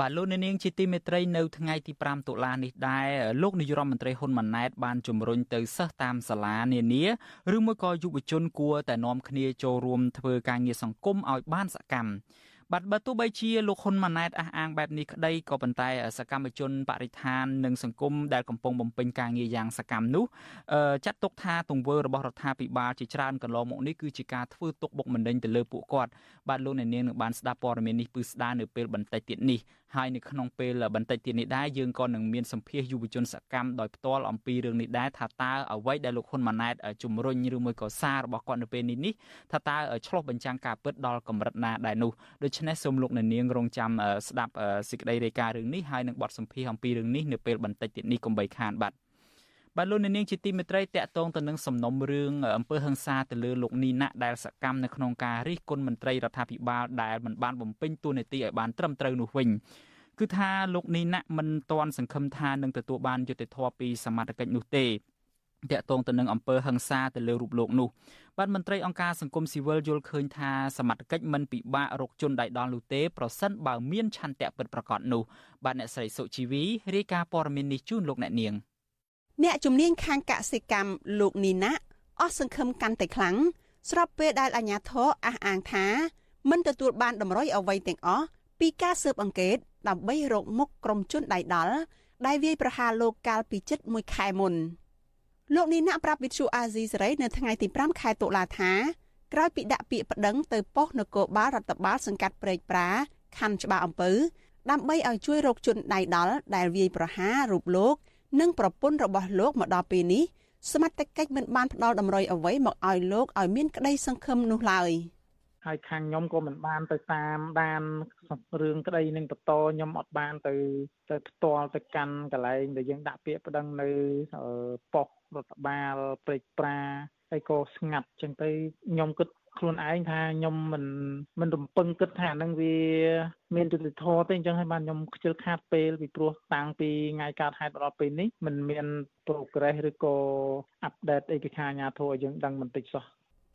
D: បាទលោកនាងជាទីមេត្រីនៅថ្ងៃទី5តុលានេះដែរលោកនាយរដ្ឋមន្ត្រីហ៊ុនម៉ាណែតបានជំរុញទៅសិស្សតាមសាលានានាឬមួយក៏យុវជនគួរតែនាំគ្នាចូលរួមធ្វើការងារសង្គមឲ្យបានសកម្ម បាទបើទោះបីជាលោកហ៊ុនម៉ាណែតអះអាងបែបនេះក្តីក៏ប៉ុន្តែសកម្មជនបរិស្ថាននិងសង្គមដែលកំពុងបំពេញការងារយ៉ាងសកម្មនោះចាត់ទុកថាទង្វើរបស់រដ្ឋាភិបាលជាច្រើនកន្លងមកនេះគឺជាការធ្វើទុកបុកម្នេញទៅលើពួកគាត់បាទលោកអ្នកនាងនឹងបានស្ដាប់ព័ត៌មាននេះពឺស្ដារនៅពេលបន្តិចទៀតនេះហើយនៅក្នុងពេលបន្តិចទៀតនេះដែរយើងក៏នឹងមានសម្ភាសយុវជនសកម្មដោយផ្ទាល់អំពីរឿងនេះដែរថាតើអ្វីដែលលោកហ៊ុនម៉ាណែតជំរុញឬមួយក៏សាររបស់គាត់នៅពេលនេះនេះថាតើឆ្លោះបញ្ចាំងការពិតដល់កម្រិតណាដែរនោះដូច្នេះសូមលោកអ្នកនាងរងចាំស្ដាប់សេចក្តីរាយការណ៍រឿងនេះហើយនឹងបទសម្ភាសអំពីរឿងនេះនៅពេលបន្តិចទៀតនេះកុំបីខានបាទបាទលោកនាងជាទីមេត្រីតកតងទៅនឹងសំណុំរឿងអំពើហិង្សាទៅលើលោកនីណាដែលសកម្មនៅក្នុងការរិះគន់មន្ត្រីរដ្ឋាភិបាលដែលមិនបានបំពេញតួនាទីឲ្យបានត្រឹមត្រូវនោះវិញគឺថាលោកនីណាមិនទាន់សង្ឃឹមថានឹងទទួលបានយុត្តិធម៌ពីសមត្ថកិច្ចនោះទេ តកតងទៅនឹងអំពើហិង្សាទៅលើរូបលោកនោះបាទមន្ត្រីអង្គការសង្គមស៊ីវិលយល់ឃើញថាសមត្ថកិច្ចមិនពិបាករកជនដៃដល់នោះទេប្រសិនបើមានឆន្ទៈពិតប្រាកដនោះបាទអ្នកស្រីសុជីវីរាយការណ៍ព័ត៌មាននេះជូនលោកអ្នកនាង
C: អ្នកជំនាញខាងកសិកម្មលោកនីណាអស់សង្ឃឹមកាន់តែខ្លាំងស្របពេលដែលអាជ្ញាធរអះអាងថាមិនទទួលបានតម្រុយអ្វីទាំងអស់ពីការស៊ើបអង្កេតដើម្បីរកមុខក្រុមជនដៃដល់ដែលវាយប្រហារលោកកាលពីជិត1ខែមុន លោកនីណាប្រាប់វិទ្យុអាស៊ីសេរីនៅថ្ងៃទី5ខែតុលាថាក្រោយពីដាក់ពាក្យប្តឹងទៅប៉ុស្តិ៍នគរបាលរដ្ឋបាលសង្កាត់ព្រែកប្រាខណ្ឌច្បារអំពៅដើម្បីឲ្យជួយរកជនដៃដល់ដែលវាយប្រហាររូបលោក និងប្រពន្ធរបស់លោកមកដល់ពេលនេះសមត្ថកិច្ចមិនបានផ្ដល់តម្រុយអ្វីមកឲ្យលោកឲ្យមានក្តីសង្ឃឹមនោះឡើយ
L: ហើយខាងខ្ញុំក៏មិនបានទៅតាមដានរឿងក្តីនឹងបន្តខ្ញុំអត់បានទៅទៅផ្ទាល់ទៅកាន់កន្លែងដែលយើងដាក់ពាក្យប្តឹងនៅប៉ុស្តិ៍
O: រដ្ឋបាលព្រែកប្រាហើយក៏ស្ងាត់ចឹងទៅខ្ញុំគិតខ្លួនឯងថាខ្ញុំមិនមិនរំពឹងគិតថានឹងវាមានយុត្តិធម៌ទេអញ្ចឹងហើយបានខ្ញុំខ្ជិលខាតពេលពីព្រោះតាំងពីថ្ងៃកើតហេតុដល់ពេលនេះมันមាន progress ឬក៏ update អីពីខាងអាជ្ញាធរឲ្យយើងដឹងបន្តិចសោះ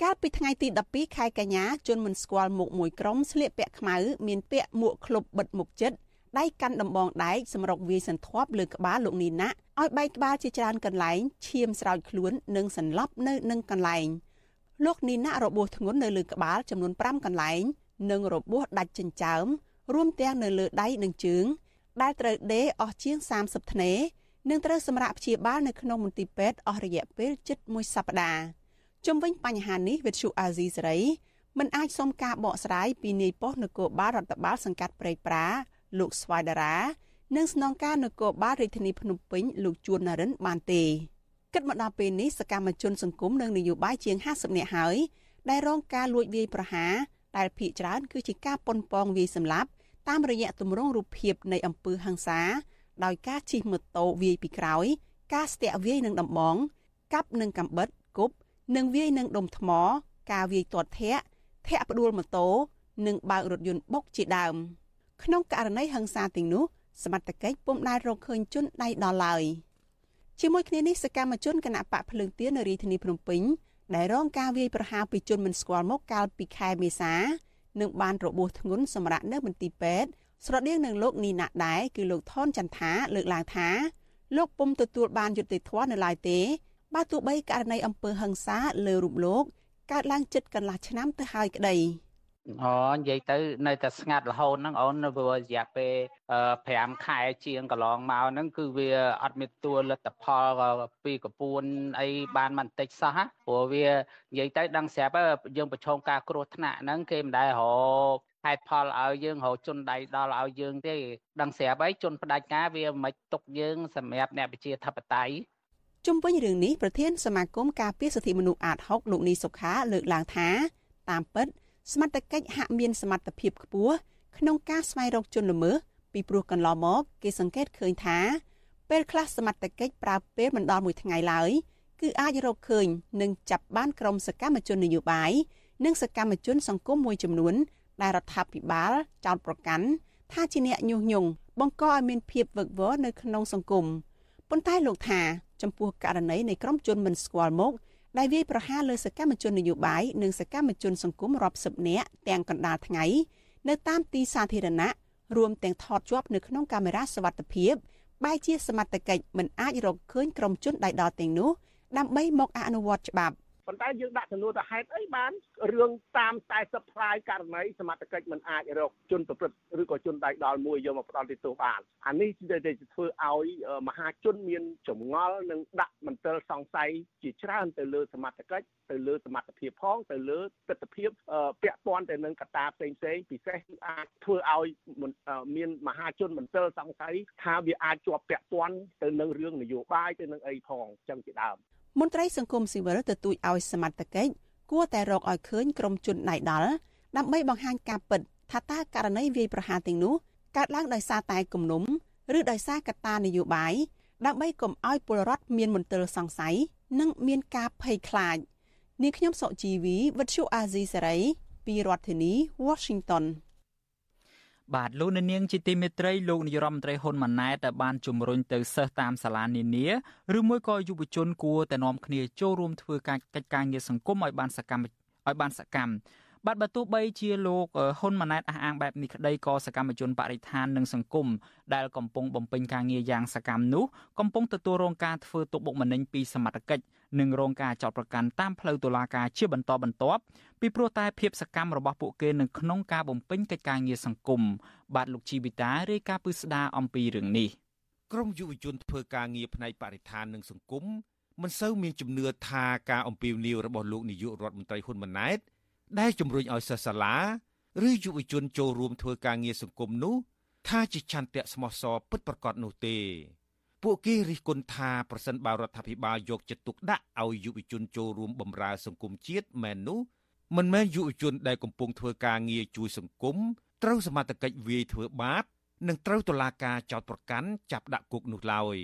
C: កាលពីថ្ងៃទី12ខែកញ្ញាជនមិនស្គាល់មុខមួយក្រុមស្លៀកពាក់ខ្មៅមានពាក់មួកឃ្លុបបិទមុខចិត្តដៃកាន់ដំបងដែកសម្រុកវាយសន្ធាប់លើក្បាលលោកនីណាឲ្យបែកក្បាលជាច្រើនកន្លែងឈាមស្រោចខ្លួននិងសន្លប់នៅនឹងកន្លែងលោកនីណារបួសធ្ងន់នៅលើក្បាលចំនួន5កន្លែងនិងរបួសដាច់ចិញ្ចើមរួមទាំងនៅលើដៃនិងជើង ដែលត្រូវដេរអស់ជាង30ធ្នេនិងត្រូវសម្រាប់ព្យាបាលនៅក្នុងមន្ទីរពេទ្យអស់រយៈពេលជិត1សប្តាហ៍ ជុំវិញបញ្ហានេះវិទ្យុអាស៊ីសេរីមិនអាចសុំការបកស្រាយពីនាយប៉ុស្តិ៍នគរបាលរដ្ឋបាលសង្កាត់ព្រែកប្រា លោកស្វាយដារា និងស្នងការនគរបាលរាជធានីភ្នំពេញលោកជួននរិនបានទេគិតមកដល់ពេលនេះសកម្មជនសង្គមនិងនយោបាយជាង50នាក់ហើយដែលរងការលួចវាយប្រហារដែលភ ieck ច្រើនគឺជាការប៉ុនប៉ងវាយសម្លាប់តាមរយៈទម្រង់រូបភាពនៃអំពើហិង្សា ដោយការជិះម៉ូតូវាយពីក្រោយ ការស្ទាក់វាយនឹងដំបងកាប់នឹងកាំបិតគប់ និងវាយនឹងដុំថ្ម ការវាយទាត់ធាក់ធាក់ផ្ដួលម៉ូតូនិងបើករថយន្តបុកជាដើមក្នុងករណីហិង្សាទាំងនោះសមត្ថកិច្ចពុំដែលរកឃើញជនដៃដល់ឡើយជាមួយគ្នានេះសកម្មជនគណៈបកភ្លើងទៀននៅរាជធានីភ្នំពេញដែលរងការវាយប្រហារពីជនមិនស្គាល់មុខកាលពីខែមេសានឹងបានរបួសធ្ងន់សម្រាប់នៅមន្ទីរពេទ្យស្រដៀងនឹងលោកនីណាដែរគឺលោកថនចន្ទថាលើកឡើងថាលោកពុំទទួលបានយុត្តិធម៌នៅឡើយទេ បើទោះបីករណីអំពើហិង្សាលើរូបលោកកើតឡើងជិតកន្លះឆ្នាំទៅហើយក្តី
P: អូនិយាយទៅនៅតែស្ងាត់រហូតហ្នឹងអូននៅរយៈពេល5ខែជាងកន្លងមកហ្នឹងគឺវាអត់មានទួលលទ្ធផលពីកពួនអីបានបន្តិចសោះព្រោះវានិយាយទៅដឹងស្រាប់យើងប្រឈមការគ្រោះថ្នាក់ហ្នឹងគេមិនដែលរកហេតុផលឲ្យយើងរកជន់ដៃដល់ឲ្យយើងទេដឹងស្រាប់ហើយជន់ផ្ដាច់ការវាមិនទុកយើងសម្រាប់អ្នកប្រជាធិបតេយ្យ
C: ជុំវិញរឿងនេះប្រធានសមាគមការពារសិទ្ធិមនុស្សអាត6លោកនីសុខាលើកឡើងថាតាមពិតសមត្ថកិច្ចហាក់មានសមត្ថភាពខ្ពស់ក្នុងការស្វែងរកជនល្មើសពីព្រោះកន្លងមកគេសង្កេតឃើញថាពេលខ្លះសមត្ថកិច្ចប្រើពេលមិនដល់មួយថ្ងៃឡើយគឺអាចរកឃើញនិងចាប់បានក្រុមសកម្មជននយោបាយនិងសកម្មជនសង្គមមួយចំនួន ដែលរដ្ឋាភិបាលចោទប្រកាន់ថាជាអ្នកញុះញង់បង្កឲ្យមានភាពវឹកវរនៅក្នុងសង្គម ប៉ុន្តែលោកថាចំពោះករណីនៃក្រុមជនមិនស្គាល់មុខដែលវាយប្រហារលើសកម្មជននយោបាយនិងសកម្មជនសង្គមរាប់សិបនាក់ទាំងកណ្ដាលថ្ងៃនៅតាមទីសាធារណៈរួមទាំងថតជាប់នៅក្នុងកាមេរ៉ាសវត្ថិភាពបែជាសមត្ថកិច្ចមិនអាចរកឃើញក្រុមជនដៃដល់ទាំងនោះដើម្បីមកអនុវត្តច្បាប់
Q: ប៉ុន្តែយើងដាក់ចំនួនទៅហេតុអីបានរឿងតាមតែសប្លាយករណីសមត្ថកិច្ចមិនអាចរកជនប្រព្រឹត្តឬក៏ជនដៃដល់មួយយកមកផ្ដន់ទោសបានអានេះទៅធ្វើឲ្យមហាជនមានចម្ងល់និងដាក់មន្ទិលសង្ស័យជាច្រើនទៅលើសមត្ថកិច្ចទៅលើសមត្ថភាពផងទៅលើទស្សនវិជ្ជាពាក់ព័ន្ធទៅនឹងកត្តាផ្សេងផ្សេងពិសេសគឺអាចធ្វើឲ្យមានមហាជនមន្ទិលសង្ស័យថាវាអាចជាប់ពាក់ព័ន្ធទៅនឹងរឿងនយោបាយទៅនឹងអីផងចឹងជាដើម
C: មន្ត្រីសង្គមស៊ីវិលទទូចឲ្យសមត្ថកិច្ចគួរតែរកឲ្យឃើញក្រុមជនដៃដល់ដើម្បីបង្ហាញការពិតថាតើករណីវាយប្រហារទាំងនោះកើតឡើងដោយសារតែគំនុំឬដោយសារកត្តានយោបាយដើម្បីកុំឲ្យពលរដ្ឋមានមន្ទិលសង្ស័យនិងមានការភ័យខ្លាចនាងខ្ញុំសុជីវីវិទ្យុអាស៊ីសេរីពីរដ្ឋធានី Washington
D: បាទលោកនាងជាទីមេត្រីលោកនាយរដ្ឋមន្ត្រីហ៊ុនម៉ាណែតបានជំរុញទៅសិស្សតាមសាលានានាឬមួយក៏យុវជនគួរតែនាំគ្នាចូលរួមធ្វើការកិច្ចការងារសង្គមឲ្យបានសកម្មឲ្យបានសកម្ម បាទបើទោះបីជាលោកហ៊ុនម៉ាណែតអះអាងបែបនេះក្តីក៏សកម្មជនបរិស្ថាននិងសង្គមដែលកំពុងបំពេញការងារយ៉ាងសកម្មនោះកំពុងទទួលរងការធ្វើទុកបុកម្នេញពីសមត្ថកិច្ចនិងរងការចោទប្រកាន់តាមផ្លូវតុលាការជាបន្តបន្ទាប់ពីព្រោះតែភាពសកម្មរបស់ពួកគេនៅក្នុងការបំពេញកិច្ចការងារសង្គមបាទលោកជីវិតារាយការណ៍ពីស្ដារអំពីរឿងនេះ
R: ក្រមយុវជនធ្វើការងារផ្នែកបរិស្ថាននិងសង្គមមិនសូវមានជំនឿថាការអំពាវនាវរបស់លោកនាយករដ្ឋមន្ត្រីហ៊ុនម៉ាណែត ដែលជំរុញឲ្យសិស្សសាលាឬយុវជនចូលរួមធ្វើការងារសង្គមនោះថាជាឆន្ទៈស្មោះសរពិតប្រាកដនោះទេ ពួកគេរិះគន់ថាប្រសិនបើរដ្ឋាភិបាលយកចិត្តទុកដាក់ឲ្យយុវជនចូលរួមបម្រើសង្គមជាតិមែននោះមិនមែនយុវជនដែលកំពុងធ្វើការងារជួយសង្គមត្រូវសមត្ថកិច្ចវាយធ្វើបាបនិងត្រូវតុលាការចោទប្រកាន់ចាប់ដាក់គុកនោះឡើយ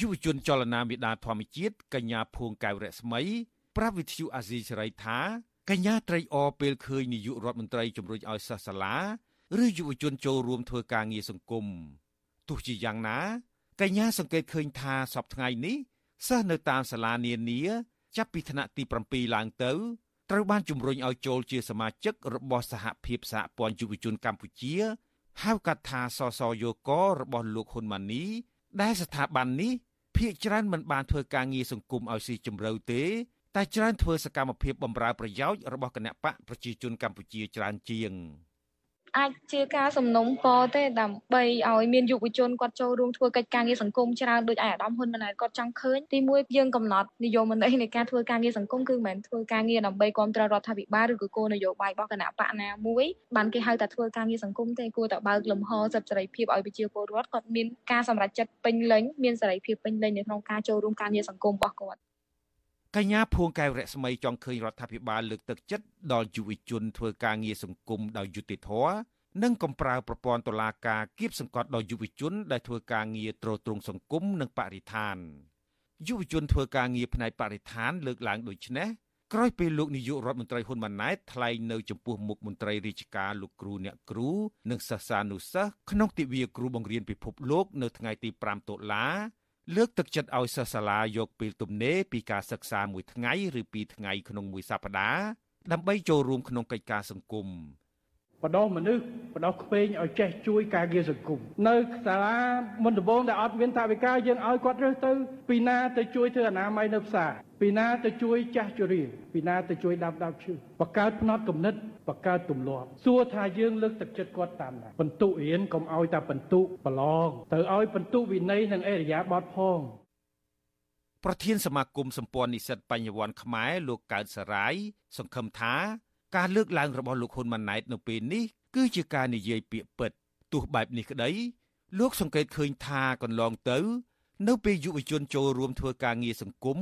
R: យុវជនចលនាមេដាធម្មជាតិកញ្ញាភួងកែវរស្មី ប្រាប់វិទ្យុអាស៊ីសេរីថា កញ្ញាត្រេកអរពេលឃើញនាយករដ្ឋមន្ត្រីជំរុញឲ្យសិស្សសាលាឬយុវជនចូលរួមធ្វើការងារសង្គមទោះជាយ៉ាងណា កញ្ញាសង្កេតឃើញថាសប្តាហ៍នេះសិស្សនៅតាមសាលានានាចាប់ពីថ្នាក់ទី7ឡើងទៅត្រូវបានជំរុញឲ្យចូលជាសមាជិករបស់សហភាពសហព័ន្ធយុវជនកម្ពុជាហៅកាត់ថាសសយករបស់លោកហ៊ុនម៉ាណីដែលស្ថាប័ននេះភាកច្រើនមិនបានធ្វើការងារសង្គមឲ្យស៊ីជម្រៅទេ តែច្រើនធ្វើសកម្មភាពបម្រើប្រយោជន៍របស់គណៈបកប្រជាជនកម្ពុជាច្រើនជាង។
S: អាចជាការសំណុំពរទេដើម្បីឲ្យមានយុវជនគាត់ចូលរួមធ្វើកិច្ចការងារសង្គមច្រើនដូចឯអាដាមហ៊ុនម៉ាណែតគាត់ចង់ឃើញទីមួយយើងកំណត់និយមន័យនៃការធ្វើការងារសង្គមគឺមិនមែនធ្វើការងារដើម្បីគ្រប់គ្រងរដ្ឋាភិបាលឬក៏គោលនយោបាយរបស់គណៈបកណាមួយបានគេហៅថាធ្វើការងារសង្គមទេគួរតែបើកលំហសិទ្ធិសេរីភាពឲ្យប្រជាពលរដ្ឋគាត់មានការសម្រេចចិត្តពេញលេញមានសេរីភាពពេញលេញនៅក្នុងការចូលរួមការងារសង្គមរបស់គាត់
R: កញ្ញាភួងកែវរស្មីចង់ឃើញរដ្ឋាភិបាលលើកទឹកចិត្តដល់យុវជនធ្វើការងារសង្គមដោយយុត្តិធម៌និងកំប្រើប្រព័ន្ធតុលាការគៀបសង្កត់ដល់យុវជនដែលធ្វើការងារទ្រទ្រង់សង្គមនិងបរិស្ថានយុវជនធ្វើការងារផ្នែកបរិស្ថានលើកឡើងដូចនេះក្រោយពេលលោកនាយករដ្ឋមន្ត្រីហ៊ុនម៉ាណែតថ្លែងនៅចំពោះមុខមន្ត្រីរាជការលោកគ្រូអ្នកគ្រូនិងសិស្សានុសិស្សក្នុងទិវាគ្រូបង្រៀនពិភពលោកនៅថ្ងៃទី5តុលា លើកទឹកចិត្តឲ្យសិស្សសាលាយកពេលទំនេរពីការសិក្សាមួយថ្ងៃឬពីរថ្ងៃក្នុងមួយសប្តាហ៍ដើម្បីចូលរួមក្នុងកិច្ចការសង្គម
I: បដោះមនុស្សបដោះក្មេងឲ្យចេះជួយការងារសង្គមនៅសាលាមុនដំបូងដែលអត់មានថាវិការយើងឲ្យគាត់រើសទៅពីណាទៅជួយធ្វើអនាម័យនៅផ្សារពីណាទៅជួយចាស់ជរាពីណាទៅជួយដាប់ដាប់ឈឺបង្កើតផ្នត់គំនិតបង្កើតទម្លាប់សួរថាយើងលើកទឹកចិត្តគាត់តាមណាបន្ទុរៀនកុំឲ្យតែបន្ទុប្រឡងទៅឲ្យបន្ទុវិន័យនិងអេរយាប័តផង
R: ប្រធានសមាគមសម្ព័ន្ធនិស្សិតបញ្ញវន្តខ្មែរលោកកើតសរាយសង្ឃឹមថា ការលើកឡើងរបស់លោកហ៊ុនម៉ាណែតនៅពេលនេះគឺជាការនិយាយពាក្យពិតទោះបែបនេះក្តី លោកសង្កេតឃើញថាកន្លងទៅ នៅពេលយុវជនចូលរួមធ្វើការងារសង្គម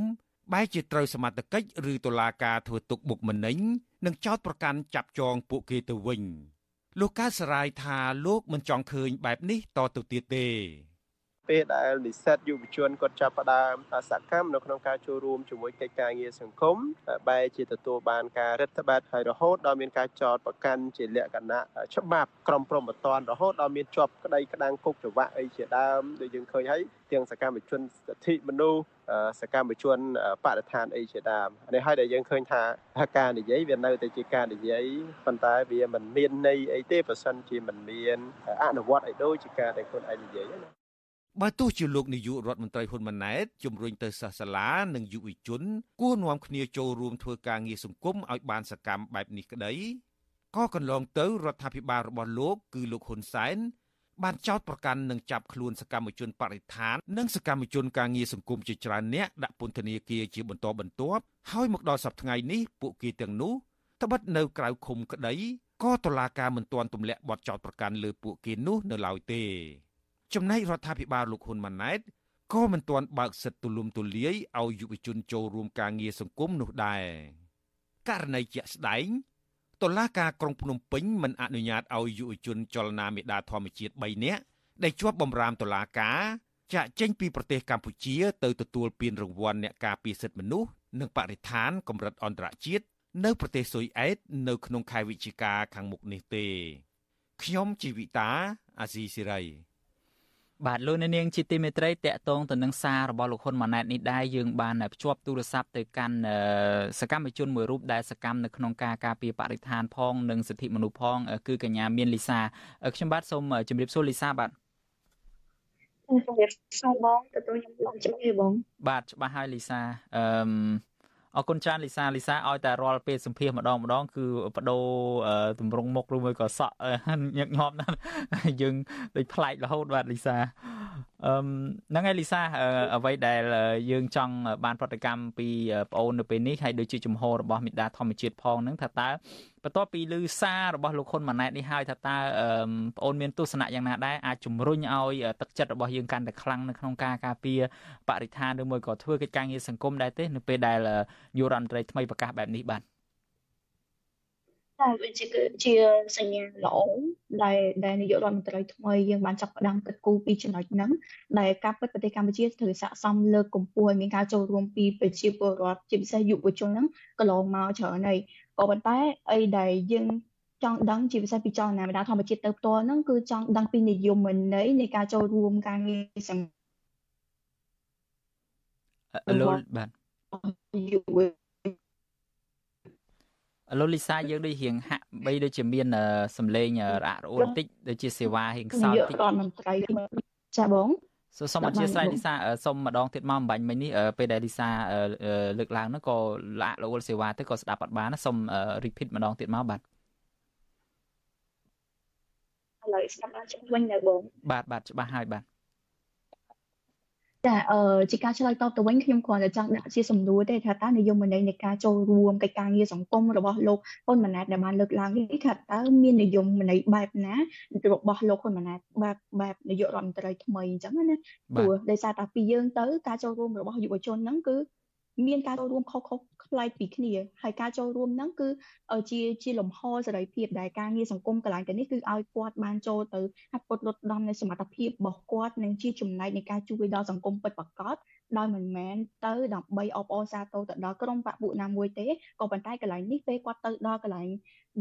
R: បែរជាត្រូវសមត្ថកិច្ចឬតុលាការធ្វើទុកបុកម្នេញនិងចោទប្រកាន់ចាប់ចងពួកគេទៅវិញ លោកកើតសរាយថាលោកមិនចង់ឃើញបែបនេះតទៅទៀតទេ
T: ពេលដែលនិស្សិតយុវជនគាត់ចាប់ផ្ដើមសកម្មនៅក្នុងការចូលរួមជាមួយកិច្ចការងារសង្គមបែរជាទទួលបានការរដ្ឋបတ်ហើយរហូតដល់មានការចោទប្រកាន់ជាលក្ខណៈច្បាប់ក្រមព្រហ្មទណ្ឌរហូតដល់មានជាប់ក្តីក្តាំងគុកច្បាក់អីជាដើមដូចយើងឃើញហើយទាំងសកម្មជនសិទ្ធិមនុស្សសកម្មជនបរិស្ថានអីជាដើមនេះហើយដែលយើងឃើញថាការនិយាយវានៅតែជាការនិយាយប៉ុន្តែវាមិនមានន័យអីទេបើសិនជាមិនមានអនុវត្តឲ្យដូចជាការដែលខ្លួនឯងនិយាយណា
R: បើទោះជាលោកនាយករដ្ឋមន្ត្រីហ៊ុនម៉ាណែតជំរុញទៅសិស្សសាលានិងយុវជន គួរនាំគ្នាចូលរួមធ្វើការងារសង្គមឲ្យបានសកម្មបែបនេះក្តីក៏កន្លងទៅរដ្ឋាភិបាលរបស់លោកគឺលោកហ៊ុនសែនបានចោទប្រកាន់និងចាប់ខ្លួនសកម្មជនបរិស្ថាននិងសកម្មជនការងារសង្គមជាច្រើនអ្នកដាក់ពន្ធនាគារជាបន្តបន្ទាប់ហើយមកដល់សប្តាហ៍នេះពួកគេទាំងនោះត្បិតនៅក្រៅឃុំក្តីក៏តុលាការមិនទាន់ទម្លាក់បទចោទប្រកាន់លើពួកគេនោះនៅឡើយទេ ចំណែករដ្ឋាភិបាលលោកហ៊ុនម៉ាណែតក៏មិនទាន់បើកសិទ្ធិទូលំទូលាយឲ្យយុវជនចូលរួមការងារសង្គមនោះដែរករណីជាក់ស្ដែងតុលាការក្រុងភ្នំពេញមិនអនុញ្ញាតឲ្យយុវជនចលនាមេដាធម្មជាតិ3នាក់ដែលជាប់បម្រាមតុលាការចាក់ចេញពីប្រទេសកម្ពុជាទៅទទួលពានរង្វាន់អ្នកការពារសិទ្ធិមនុស្សនិងបរិស្ថានកម្រិតអន្តរជាតិនៅប្រទេសស៊ុយអែតនៅក្នុងខែវិច្ឆិកាខាងមុខនេះទេខ្ញុំជីវិតាអាស៊ីសេរី
D: បាទលោកអ្នកនាងជាទីមេត្រីតកតងទៅនឹងសាររបស់លោកហ៊ុនម៉ាណែតនេះដែរយើងបានភ្ជាប់ទូរស័ព្ទទៅកាន់សកម្មជនមួយរូបដែលសកម្មនៅក្នុងការការពារបរិស្ថានផងនិងសិទ្ធិមនុស្សផង គឺកញ្ញាមានលីសាខ្ញុំបាទសូមជម្រាបសួរលីសាបាទ
S: ជម្រាបសួរបងទទួលខ្ញុំឡងជំរាបបង
D: បាទច្បាស់ហើយលីសាអឺ អរគុណច្រើនលីសាលីសាឲ្យតែរាល់ពេលសម្ភាសម្ដងម្ដង គឺបដូរទម្រង់មុខឬមួយក៏សក់ញឹកញាប់ណាស់យើងដូចប្លែករហូតបាទលីសាអឺ ហ្នឹងហើយលីសាអ្វីដែលយើងចង់បានប្រតិកម្មពីប្អូននៅពេលនេះហើយដូចជាជំហររបស់មេដាធម្មជាតិផងហ្នឹងថាតើបន្ទាប់ពីឮសាររបស់លោកហ៊ុនម៉ាណែតនេះហើយថាតើប្អូនមានទស្សនៈយ៉ាងណាដែរអាចជំរុញឲ្យទឹកចិត្តរបស់យើងកាន់តែខ្លាំងនៅក្នុងការការពារបរិស្ថានឬមួយក៏ធ្វើកិច្ចការងារសង្គមដែរទេនៅពេលដែលយុរដ្ឋមន្ត្រីថ្មីប្រកាសបែបនេះបាទ
U: តែវាជាគឺជាសញ្ញាល្អដែលដែលនាយករដ្ឋមន្ត្រីថ្មីយើងបានចាប់ផ្ដើមគិតគូរពីចំណុចហ្នឹងដែលការពិតប្រទេសកម្ពុជាត្រូវស័ក្តិសមលើកកម្ពស់ឲ្យមានការចូលរួមពីប្រជាពលរដ្ឋជាពិសេសយុវជនហ្នឹងកន្លងមកច្រើនហើយក៏ប៉ុន្តែអីដែលយើងចង់ដឹងជាពិសេសពីចលនាមេដាធម្មជាតិទៅផ្ទាល់ហ្នឹងគឺចង់ដឹងពីនិយមន័យនៃការចូលរួមការងារសង្គម
D: លោកបាទ
U: យុវ
D: លោកលីសាយើងដូចរៀងហាក់បីដូចជាមានសំឡេងរអាក់រអួលបន្តិចដូចជាសេវារៀងខ្សោយបន្តិច
U: រដ្ឋមន្ត្រីចាបង
D: សូសូមអធិស្ឋានលីសាសូមម្ដងទៀតមកអំបញ្ញមិញនេះពេលដែលលីសាលើកឡើងនោះក៏លាក់រអួលសេវាទៅក៏ស្ដាប់អត់បានសូម repeat ម្ដងទៀតមកបាទឥ
U: ឡូវស្ដាប់បានច្បាស់វិញនៅបង
D: បាទបាទច្បាស់ហើយបាទ
U: ចាអឺជាការឆ្លើយតបទៅវិញខ្ញុំគ្រាន់តែចង់ដាក់ជាសំណួរទេថាតើនិយមន័យនៃការចូលរួមកិច្ចការងារសង្គមរបស់លោកហ៊ុនម៉ាណែតដែលបានលើកឡើងនេះថាតើមាននិយមន័យបែបណារបស់លោកហ៊ុនម៉ាណែតបែបបែបនាយករដ្ឋមន្ត្រីថ្មីអញ្ចឹងណាព្រោះដោយសារតែពីយើងទៅការចូលរួមរបស់យុវជនហ្នឹងគឺ មានការចូលរួមខុសៗប្លែកពីគ្នាហើយការចូលរួមហ្នឹងគឺជាជាលំហសេរីភាពដែលការងារសង្គមកន្លែងទៅនេះគឺឲ្យគាត់បានចូលទៅហាត់ពុតលុតដំនៃសមត្ថភាពរបស់គាត់និងជាចំណែកនៃការជួយដល់សង្គមពិតប្រាកដដោយមិនមែនទៅដើម្បីអបអរសាទរទៅដល់ក្រុមបពុណាមួយទេក៏ប៉ុន្តែកន្លែងនេះពេលគាត់ទៅដល់កន្លែង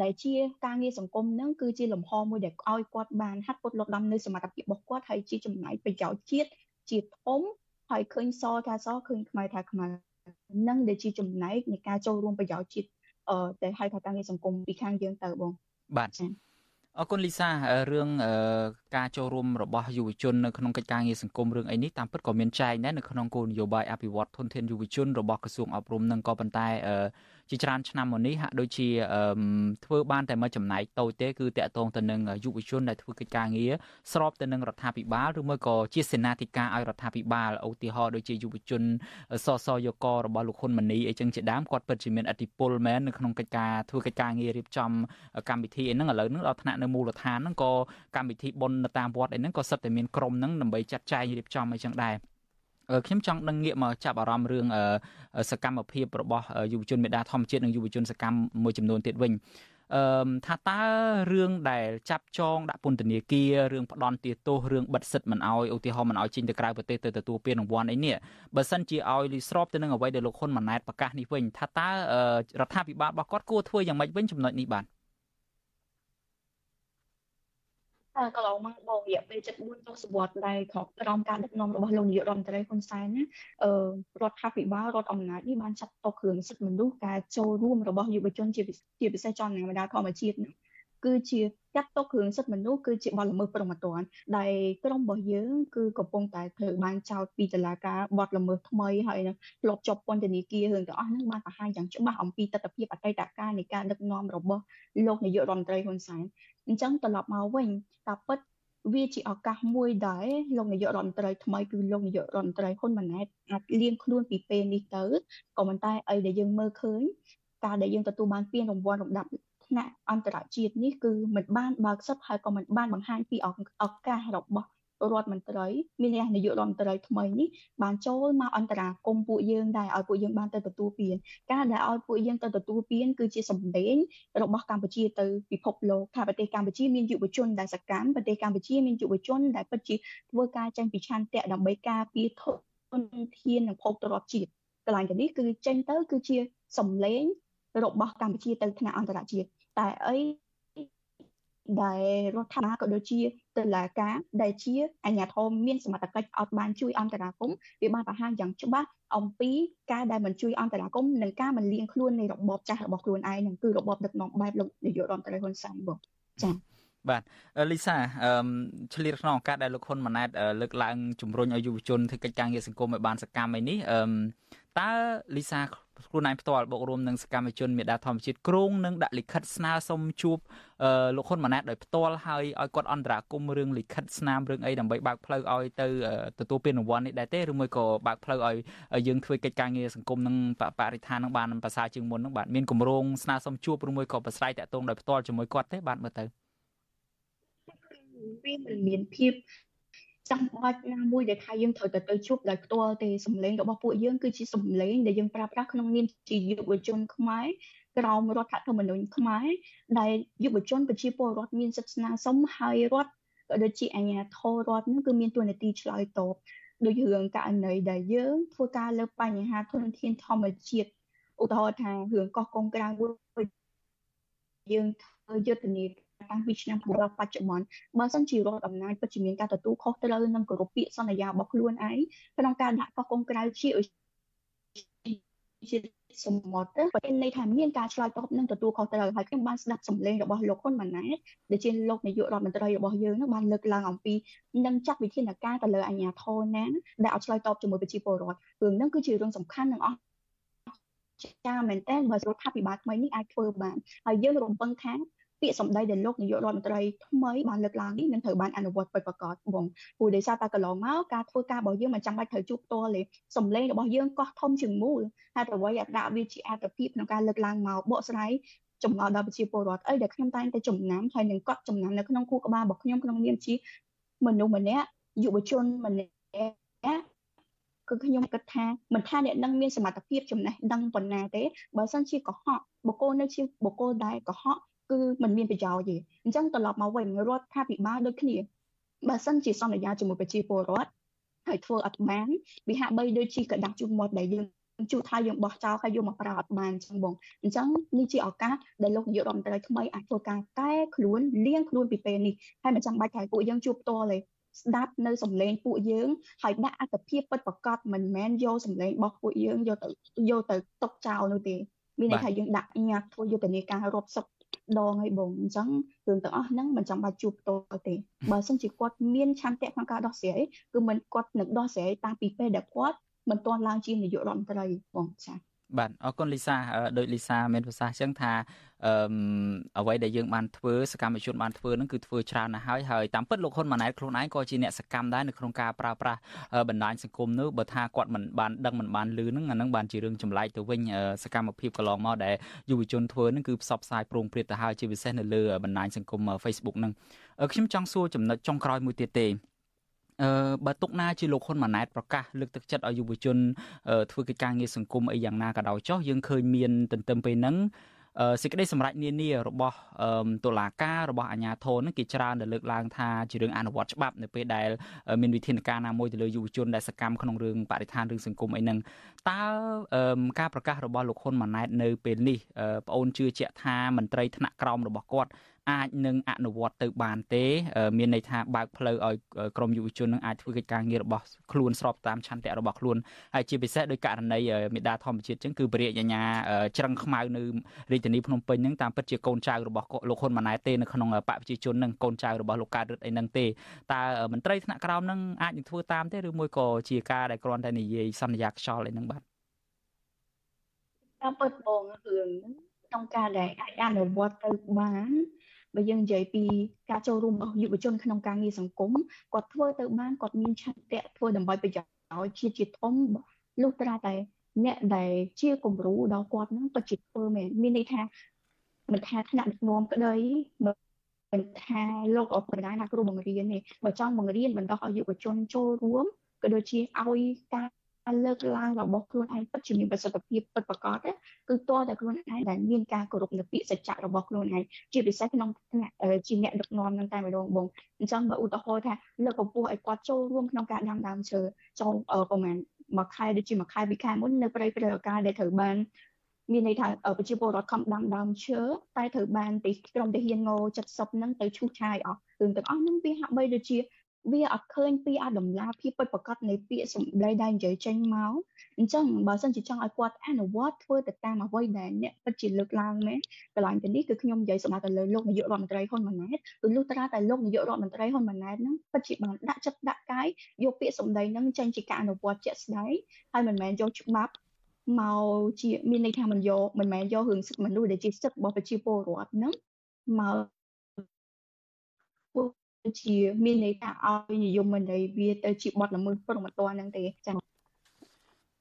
U: ដែលជាការងារសង្គមហ្នឹងគឺជាលំហមួយដែលឲ្យគាត់បានហាត់ពុតលុតដំនៅសមត្ថភាពរបស់គាត់ហើយជាចំណែកប្រយោជន៍ជាតិជាធំហើយឃើញសថាសឃើញខ្មែរថាខ្មែរ នឹងដែលជាចំណែកនៃការចូលរួមប្រយោជន៍ជាតិអឺដែលហៅថាការងារសង្គមពីខាងយើងទៅបង
D: បាទអរគុណលីសារឿងការចូលរួមរបស់យុវជននៅក្នុងកិច្ចការងារសង្គមរឿងអីនេះតាមពិតក៏មានចែងដែរនៅក្នុងគោលនយោបាយអភិវឌ្ឍធនធានយុវជនរបស់ក្រសួងអប់រំនឹងក៏ប៉ុន្តែ ជាច្រើនឆ្នាំមកនេះហាក់ដូចជាធ្វើបានតែមួយចំណែកតូចទេគឺតាក់ទងទៅនឹងយុវជនដែលធ្វើកិច្ចការងារស្របទៅនឹងរដ្ឋាភិបាលឬមួយក៏ជាសេនាធិការឲ្យរដ្ឋាភិបាលឧទាហរណ៍ដូចជាយុវជនសសយករបស់លោកហ៊ុនម៉ាណីអីចឹងជាដើមគាត់ពិតជាមានអធិបុលមែននៅក្នុងកិច្ចការធ្វើកិច្ចការងាររៀបចំកម្មវិធីអីហ្នឹងឥឡូវហ្នឹងដល់ថ្នាក់នៅមូលដ្ឋានហ្នឹងក៏កម្មវិធីបុណ្យនៅតាមវត្តអីហ្នឹងក៏សិតតែមានក្រុមហ្នឹងដើម្បីចាត់ចែងរៀបចំអីចឹងដែរ ខ្ញុំចង់ដឹងងាកមកចាប់អារម្មណ៍រឿងសកម្មភាពរបស់យុវជនមេដាធម្មជាតិនិងយុវជនសកម្មមួយចំនួនទៀតវិញអឺថាតើរឿងដែលចាប់ចងដាក់ពន្ធនាគាររឿងផ្ដន់ទាទោសរឿងបិទសិទ្ធមិនអោយឧទាហរណ៍មិនអោយចេញទៅក្រៅប្រទេសទៅទទួលពានរង្វាន់អីនេះបើសិនជាឲ្យលីស្របទៅនឹងអ្វីដែលលោកហ៊ុនម៉ាណែតប្រកាសនេះវិញថាតើរដ្ឋាភិបាលរបស់គាត់គួរធ្វើយ៉ាងម៉េចវិញចំណុចនេះបាទ
U: កន្លងមកបងរយៈពេល74ទសវត្សរ៍ដែលក្រោមក្រោមការដឹកនាំរបស់លោកនាយករដ្ឋមន្ត្រីហ៊ុនសែនណាអឺរដ្ឋាភិបាលរដ្ឋអំណាចនេះបានចាត់ទុកគ្រឿងសិទ្ធិមនុស្សការចូលរួមរបស់យុវជនជាជាពិសេសចំណាយមេដាធម្មជាតិ គឺជាចាត់ទុកគ្រឿងសិទ្ធិមនុស្សគឺជាបទល្មើសប្រមត្តនដែលក្រុមរបស់យើងគឺកំពុងតែត្រូវបានចោទពីតុលាការបទល្មើសថ្មីហើយនឹងធ្លាប់ជាប់ពន្ធនាគាររឿងទាំងអស់ហ្នឹងបានបង្ហាញយ៉ាងច្បាស់អំពីទស្សនវិជ្ជាអតីតកាលនៃការដឹកនាំរបស់លោកនាយករដ្ឋមន្ត្រីហ៊ុនសែនអញ្ចឹងត្រឡប់មកវិញតាពិតវាជាឱកាសមួយដែរលោកនាយករដ្ឋមន្ត្រីថ្មីគឺលោកនាយករដ្ឋមន្ត្រីហ៊ុនម៉ាណែតអាចលៀងខ្លួនពីពេលនេះទៅក៏ប៉ុន្តែអីដែលយើងមើលឃើញការដែលយើងទទួលបានពានរង្វាន់លំដាប់ ថ្នាក់អន្តរជាតិនេះគឺមិនបានបើកសិទ្ធហើយក៏មិនបានបង្ហាញពីឱកាសរបស់រដ្ឋមន្ត្រីមាននាយករដ្ឋមន្ត្រីថ្មីនេះបានចូលមកអន្តរាគមពួកយើងដែរឲ្យពួកយើងបានទៅទទួលពានការដែលឲ្យពួកយើងទៅទទួលពានគឺជាសម្លេងរបស់កម្ពុជាទៅពិភពលោកថាប្រទេសកម្ពុជាមានយុវជនដែលសកម្មប្រទេសកម្ពុជាមានយុវជនដែលពិតជាធ្វើការចេញពីឆន្ទៈដើម្បីការពារធនធាននិងភោគទ្រព្យជាតិកន្លែងនេះគឺចេញទៅគឺជាសម្លេងរបស់កម្ពុជាទៅថ្នាក់អន្តរជាតិ តែអីដែលរដ្ឋាភិបាលក៏ដូចជាតុលាការដែលជាអាជ្ញាធរមានសមត្ថកិច្ចអត់បានជួយអន្តរាគមវាបានបង្ហាញយ៉ាងច្បាស់អំពីការដែលមិនជួយអន្តរាគមនិងការមិនលៀងខ្លួននៃរបបចាស់របស់ខ្លួនឯងនឹងគឺរបបដឹកនាំបែបលោកនាយករដ្ឋមន្ត្រីហ៊ុនសែនបងចា៎
D: បាទលីសាអឺឆ្លៀតក្នុងឱកាសដែលលោកហ៊ុនម៉ាណែតលើកឡើងជំរុញឲ្យយុវជនធ្វើកិច្ចការងារសង្គមឲ្យបានសកម្មឯនេះអឺតើលីសា ខ្លួនឯងផ្ទាល់បូករួមនឹងសកម្មជនមេដាធម្មជាតិគ្រងនឹងដាក់លិខិតស្នើសុំជួបលោកហ៊ុនម៉ាណែតដោយផ្ទាល់ហើយឲ្យគាត់អន្តរាគមរឿងលិខិតស្នាមរឿងអីដើម្បីបើកផ្លូវឲ្យទៅទទួលពានរង្វាន់នេះដែរទេឬមួយក៏បើកផ្លូវឲ្យយើងធ្វើកិច្ចការងារសង្គមនឹងបរិស្ថាននឹងបានប្រសើរជាងមុននឹងបាទមានគម្រោងស្នើសុំជួបឬមួយក៏ប្រស្រ័យតាក់ទងដោយផ្ទាល់ជាមួយគាត់ទេបាទមើលទៅ
U: វាមិនមានភាព ចាំបាច់ណាមួយដែលថាយើងត្រូវទៅទៅជួបដោយផ្ទាល់ទេសម្លេងរបស់ពួកយើងគឺជាសម្លេងដែលយើងប្រើប្រាស់ក្នុងនាមជាយុវជនខ្មែរក្រោមរដ្ឋធម្មនុញ្ញខ្មែរដែលយុវជនប្រជាពលរដ្ឋមានសិទ្ធិស្នើសុំហើយរដ្ឋក៏ដូចជាអាជ្ញាធររដ្ឋនឹងគឺមានទួនាទីឆ្លើយតបដូចរឿងករណីដែលយើងធ្វើការលើបញ្ហាធនធានធម្មជាតិឧទាហរណ៍ថារឿងកោះកុងក្រៅមួយយើងធ្វើយុទ្ធនា តាំងពីឆ្នាំដល់បច្ចុប្បន្នបើសិនជារដ្ឋអំណាចពិតជាមានការទទួលខុសត្រូវនិងគោរពពាក្យសន្យារបស់ខ្លួនឯងក្នុងការដាក់កោះកុងក្រៅជាជាសមុទ្រប្រទេសន័យថាមានការឆ្លើយតបនិងទទួលខុសត្រូវហើយខ្ញុំបានស្ដាប់សម្លេងរបស់លោកហ៊ុនម៉ាណែតដែលជាលោកនាយករដ្ឋមន្ត្រីរបស់យើងនឹងបានលើកឡើងអំពីនឹងចាត់វិធានការទៅលើអាជ្ញាធរណាដែលឲ្យឆ្លើយតបជាមួយប្រជាពលរដ្ឋរឿងហ្នឹងគឺជារឿងសំខាន់និងអស់ចាមែនតើបើរដ្ឋាភិបាលថ្មីនេះអាចធ្វើបានហើយយើងរំពឹងថា ពាក្យសម្ដីដែលលោកនាយករដ្ឋមន្ត្រីថ្មីបានលើកឡើងនេះនឹងត្រូវបានអនុវត្តពិតប្រាកដបងព្រោះដោយសារតែកន្លងមកការធ្វើការរបស់យើងមិនចាំបាច់ត្រូវជួបផ្ទាល់ទេសម្លេងរបស់យើងកោះធំជាងមូលហើយអ្វីដែលដាក់វាជាអត្តភាពក្នុងការលើកឡើងមកបកស្រាយចំណល់ដល់ប្រជាពលរដ្ឋអីដែលខ្ញុំតែងតែចំណាំហើយនឹងកត់ចំណាំនៅក្នុងគូក្បាលរបស់ខ្ញុំក្នុងនាមជាមនុស្សម្នាក់យុវជនម្នាក់គឺខ្ញុំគិតថាមិនថាអ្នកនឹងមានសមត្ថភាពចំណេះដឹងប៉ុណ្ណាទេបើសិនជាកុហកបុគ្គលនៅជាបុគ្គលដែលកុហក គឺมันមានប្រយោជន៍ទេអញ្ចឹងត្រឡប់មកវិញរដ្ឋាភិបាលដូចគ្នាបើសិនជាសន្យាជាមួយប្រជាពលរដ្ឋហើយធ្វើអត់បានវាហាក់បីដូចជាกระดาษជូតមាត់ដែលយើងជួថាយើងបោះចោលហើយយកមកប្រើអត់បានអញ្ចឹងបងអញ្ចឹងនេះជាឱកាសដែលលោកនាយករដ្ឋមន្ត្រីថ្មីអាចធ្វើការកែខ្លួនលៀងខ្លួនពីពេលនេះហើយមិនចាំបាច់ថាពួកយើងជួបផ្ទាល់ទេស្ដាប់នៅសំឡេងពួកយើងហើយដាក់អត្ថភាពពិតប្រកបមិនមែនយកសំឡេងរបស់ពួកយើងយកទៅយកទៅຕົកចោលនោះទេមានន័យថាយើងដាក់ញ៉ាធ្វើយុទ្ធនាការរាប់សិប ដងហើយបងអញ្ចឹងរឿងទាំងអស់ហ្នឹងមិនចាំបាច់ជួបផ្ទាល់ទេបើសិនជាគាត់មានឆន្ទៈក្នុងការដោះស្រាយគឺមិនគាត់នឹងដោះស្រាយតាំងពីពេលដែលគាត់មិនទាន់ឡើងជានាយករដ្ឋមន្ត្រីបងចា៎
D: បាទអរគុណលីសាដោយលីសាមានប្រសាសន៍អញ្ចឹងថាអឺអ្វីដែលយើងបានធ្វើសកម្មជនបានធ្វើហ្នឹងគឺធ្វើច្រើនណាស់ហើយហើយតាមពិតលោកហ៊ុនម៉ាណែតខ្លួនឯងក៏ជាអ្នកសកម្មដែរនៅក្នុងការប្រើប្រាស់បណ្ដាញសង្គមនោះបើថាគាត់មិនបានដឹងមិនបានលឺហ្នឹងអាហ្នឹងបានជារឿងចម្លែកទៅវិញសកម្មភាពកន្លងមកដែលយុវជនធ្វើហ្នឹងគឺផ្សព្វផ្សាយប្រងព្រឹត្តទៅហើយជាពិសេសនៅលើបណ្ដាញសង្គម Facebook ហ្នឹងខ្ញុំចង់សួរចំណុចចុងក្រោយមួយទៀតទេ អឺបើទុកណាជាលោកហ៊ុនម៉ាណែតប្រកាសលើកទឹកចិត្តឲ្យយុវជនធ្វើកិច្ចការងារសង្គមអីយ៉ាងណាក៏ដោយចុះយើងឃើញមានទន្ទឹមពេលហ្នឹងសេចក្តីសម្រេចនានារបស់តុលាការរបស់អាជ្ញាធរនឹងគេច្រើនដែលលើកឡើងថាជារឿងអនុវត្តច្បាប់នៅពេលដែលមានវិធានការណាមួយទៅលើយុវជនដែលសកម្មក្នុងរឿងបរិស្ថានរឿងសង្គមអីហ្នឹងតើការប្រកាសរបស់លោកហ៊ុនម៉ាណែតនៅពេលនេះប្អូនជឿជាក់ថាមន្ត្រីថ្នាក់ក្រោមរបស់គាត់ អាចនឹងអនុវត្តទៅបានទេ មានន័យថាបើកផ្លូវឲ្យក្រមយុវជននឹងអាចធ្វើកិច្ចការងាររបស់ខ្លួនស្របតាមឆន្ទៈរបស់ខ្លួនហើយជាពិសេសដោយករណីមេដាធម្មជាតិចឹងគឺបរិយាញ្ញាច្រឹងខ្មៅនៅរាជធានីភ្នំពេញហ្នឹងតាមពិតជាកូនចៅរបស់លោកហ៊ុនម៉ាណែតទេនៅក្នុងបកប្រជាជនហ្នឹងកូនចៅរបស់លោកកើតរិទ្ធអីហ្នឹងទេតើមន្ត្រីថ្នាក់ក្រោមហ្នឹងអាចនឹងធ្វើតាមទេឬមួយក៏ជាការដែលគ្រាន់តែនិយាយសន្យាខ្យល់អីហ្នឹងបាទ
U: តាមពិតបងរឿងក្នុងការដែលអាចអនុវត្តទៅបាន បើយើងនិយាយពីការចូលរួមរបស់យុវជនក្នុងការងារសង្គមគាត់ធ្វើទៅបានគាត់មានឆន្ទៈធ្វើដើម្បីប្រយោជន៍ជាតិជាធំលុះត្រាតែអ្នកដែលជាគំរូដល់គាត់ហ្នឹងពិតជាធ្វើមែនមានន័យថាមិនថាថ្នាក់ដឹកនាំក្តីមិនថាលោកអបដាណាគ្រូបង្រៀននេះបើចង់បង្រៀនបណ្ដោះឲ្យយុវជនចូលរួមក៏ដូចជាឲ្យការ លើកឡើងរបស់ខ្លួនឯងពិតជាមានប្រសិទ្ធភាពពិតប្រាកដគឺតើតែខ្លួនឯងដែលមានការគោរពនៅពាក្យសច្ចៈរបស់ខ្លួនឯងជាពិសេសក្នុងថ្នាក់ជាអ្នកដឹកនាំនឹងតែម្ដងបងអញ្ចឹងបើឧទាហរណ៍ថាលើកកម្ពស់ឲ្យគាត់ចូលរួមក្នុងការដាំដើមឈើចូលប្រហែលមួយខែដូចជាមួយខែពីខែមុននៅព្រៃព្រៃឱកាសដែលត្រូវបានមានន័យថាប្រជាពលរដ្ឋខំដាំដើមឈើតែត្រូវបានទីក្រុមទាហានង70ហ្នឹងទៅឈូសឆាយអស់រឿងទាំងអស់ហ្នឹងវាហាក់បីដូចជា វាអត់ឃើញពីអាតម្លាភាពពិតប្រាកដនៃពាក្យសម្ដីដែលនិយាយចេញមកអញ្ចឹងបើសិនជាចង់ឲ្យគាត់អនុវត្តធ្វើទៅតាមអ្វីដែលអ្នកពិតជាលើកឡើងមែនកន្លែងទៅនេះគឺខ្ញុំនិយាយសម្រាប់ទៅលើលោកនាយករដ្ឋមន្ត្រីហ៊ុនម៉ាណែតគឺលុះត្រាតែលោកនាយករដ្ឋមន្ត្រីហ៊ុនម៉ាណែតហ្នឹងពិតជាបានដាក់ចិត្តដាក់កាយយកពាក្យសម្ដីហ្នឹងចេញជាការអនុវត្តជាក់ស្ដែងហើយមិនមែនយកច្បាប់មកជាមានន័យថាមិនយកមិនមែនយករឿងសិទ្ធិមនុស្សដែលជាសិទ្ធិរបស់ប្រជាពលរដ្ឋហ្នឹងមក ជាមានន័យថាឲ្យនិយមន័យវាទៅជាបទល្មើសព្រមត្តហ្នឹងទេចា៎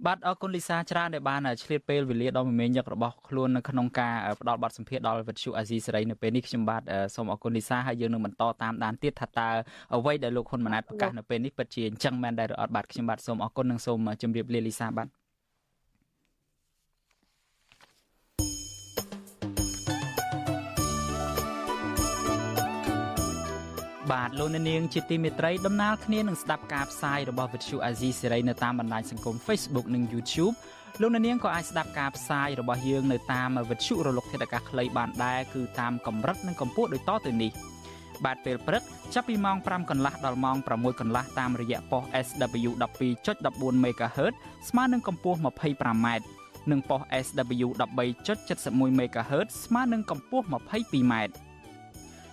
D: បាទអរគុណលីសាច្រើនដែលបានឆ្លៀតពេលវេលាដ៏មមាញឹករបស់ខ្លួននៅក្នុងការផ្ដល់បទសម្ភាសន៍ដល់វិទ្យុអាស៊ីសេរីនៅពេលនេះខ្ញុំបាទសូមអរគុណលីសាហើយយើងនឹងបន្តតាមដានទៀតថាតើអ្វីដែលលោកហ៊ុនម៉ាណែតប្រកាសនៅពេលនេះពិតជាអញ្ចឹងមែនដែរឬអត់បាទខ្ញុំបាទសូមអរគុណនិងសូមជម្រាបលាលីសាបាទ បាទលោកអ្នកនាងជាទីមេត្រីដំណើរគ្នានឹងស្ដាប់ការផ្សាយរបស់វិទ្យុអាស៊ីសេរីនៅតាមបណ្ដាញសង្គម Facebook និង YouTube លោកអ្នកនាងក៏អាចស្ដាប់ការផ្សាយរបស់យើងនៅតាមវិទ្យុរលក ធាតុអាកាសខ្លីបានដែរគឺតាមកម្រិតនិងកម្ពស់ដូចតទៅនេះបាទពេលព្រឹកចាប់ពីម៉ោង5កន្លះដល់ម៉ោង6កន្លះតាមរយៈប៉ុស SW 12.14 MHz ស្មើនឹងកម្ពស់ 25m និងប៉ុស SW 13.71 MHz ស្មើនឹងកម្ពស់ 22m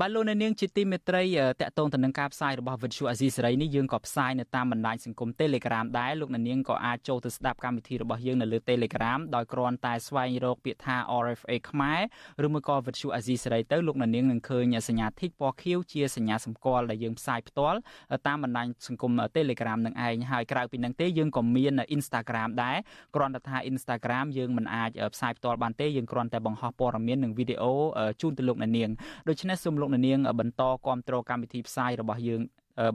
D: បាទលោកអ្នកនាងជាទីមេត្រីតកតងទៅនឹងការផ្សាយរបស់ Visual Asia សេរីនេះយើងក៏ផ្សាយនៅតាមបណ្ដាញសង្គម Telegram ដែរលោកអ្នកនាងក៏អាចចូលទៅស្ដាប់កម្មវិធីរបស់យើងនៅលើ Telegram ដោយគ្រាន់តែស្វែងរកពាក្យថា RFA ខ្មែរឬមួយក៏ Visual Asia សេរីទៅលោកអ្នកនាងនឹងឃើញសញ្ញាធីកពណ៌ខៀវជាសញ្ញាសម្គាល់ដែលយើងផ្សាយផ្ទាល់តាមបណ្ដាញសង្គម Telegram នឹងឯងហើយក្រៅពីនឹងទេយើងក៏មាន Instagram ដែរគ្រាន់តែថា Instagram យើងមិនអាចផ្សាយផ្ទាល់បានទេយើងគ្រាន់តែបង្ហោះព័ត៌មាននិងវីដេអូជូនទៅលោកអ្នកនាងដូច្នេះសូមលោកអ្នកនាងបន្តគ្រប់គ្រងកម្មវិធីផ្សាយរបស់យើង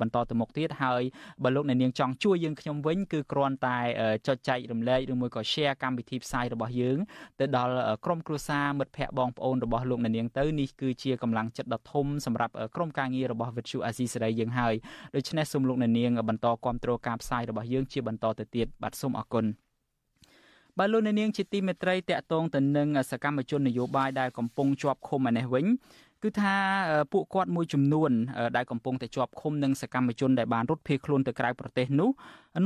D: បន្តទៅមុខទៀតហើយបើលោកអ្នកនាងចង់ជួយយើងខ្ញុំវិញគឺគ្រាន់តែចុចចែករំលែកឬមួយក៏ share កម្មវិធីផ្សាយរបស់យើងទៅដល់ក្រុមគ្រួសារមិត្តភ័ក្តិបងប្អូនរបស់លោកអ្នកនាងទៅនេះគឺជាកម្លាំងចិត្តដ៏ធំសម្រាប់ក្រុមការងាររបស់ Vithu Azizi សេរីយើងហើយដូច្នេះសូមលោកអ្នកនាងបន្តគ្រប់គ្រងការផ្សាយរបស់យើងជាបន្តទៅទៀតបាទសូមអរគុណបាទលោកអ្នកនាងជាទីមេត្រីតកតងទៅនឹងសកម្មជននយោបាយដែលកំពុងជាប់ឃុំឯនេះវិញ គឺថាពួកគាត់មួយចំនួនដែលកំពុងតែជាប់ឃុំនឹងសកម្មជនដែលបានរត់ភៀសខ្លួនទៅក្រៅប្រទេសនោះ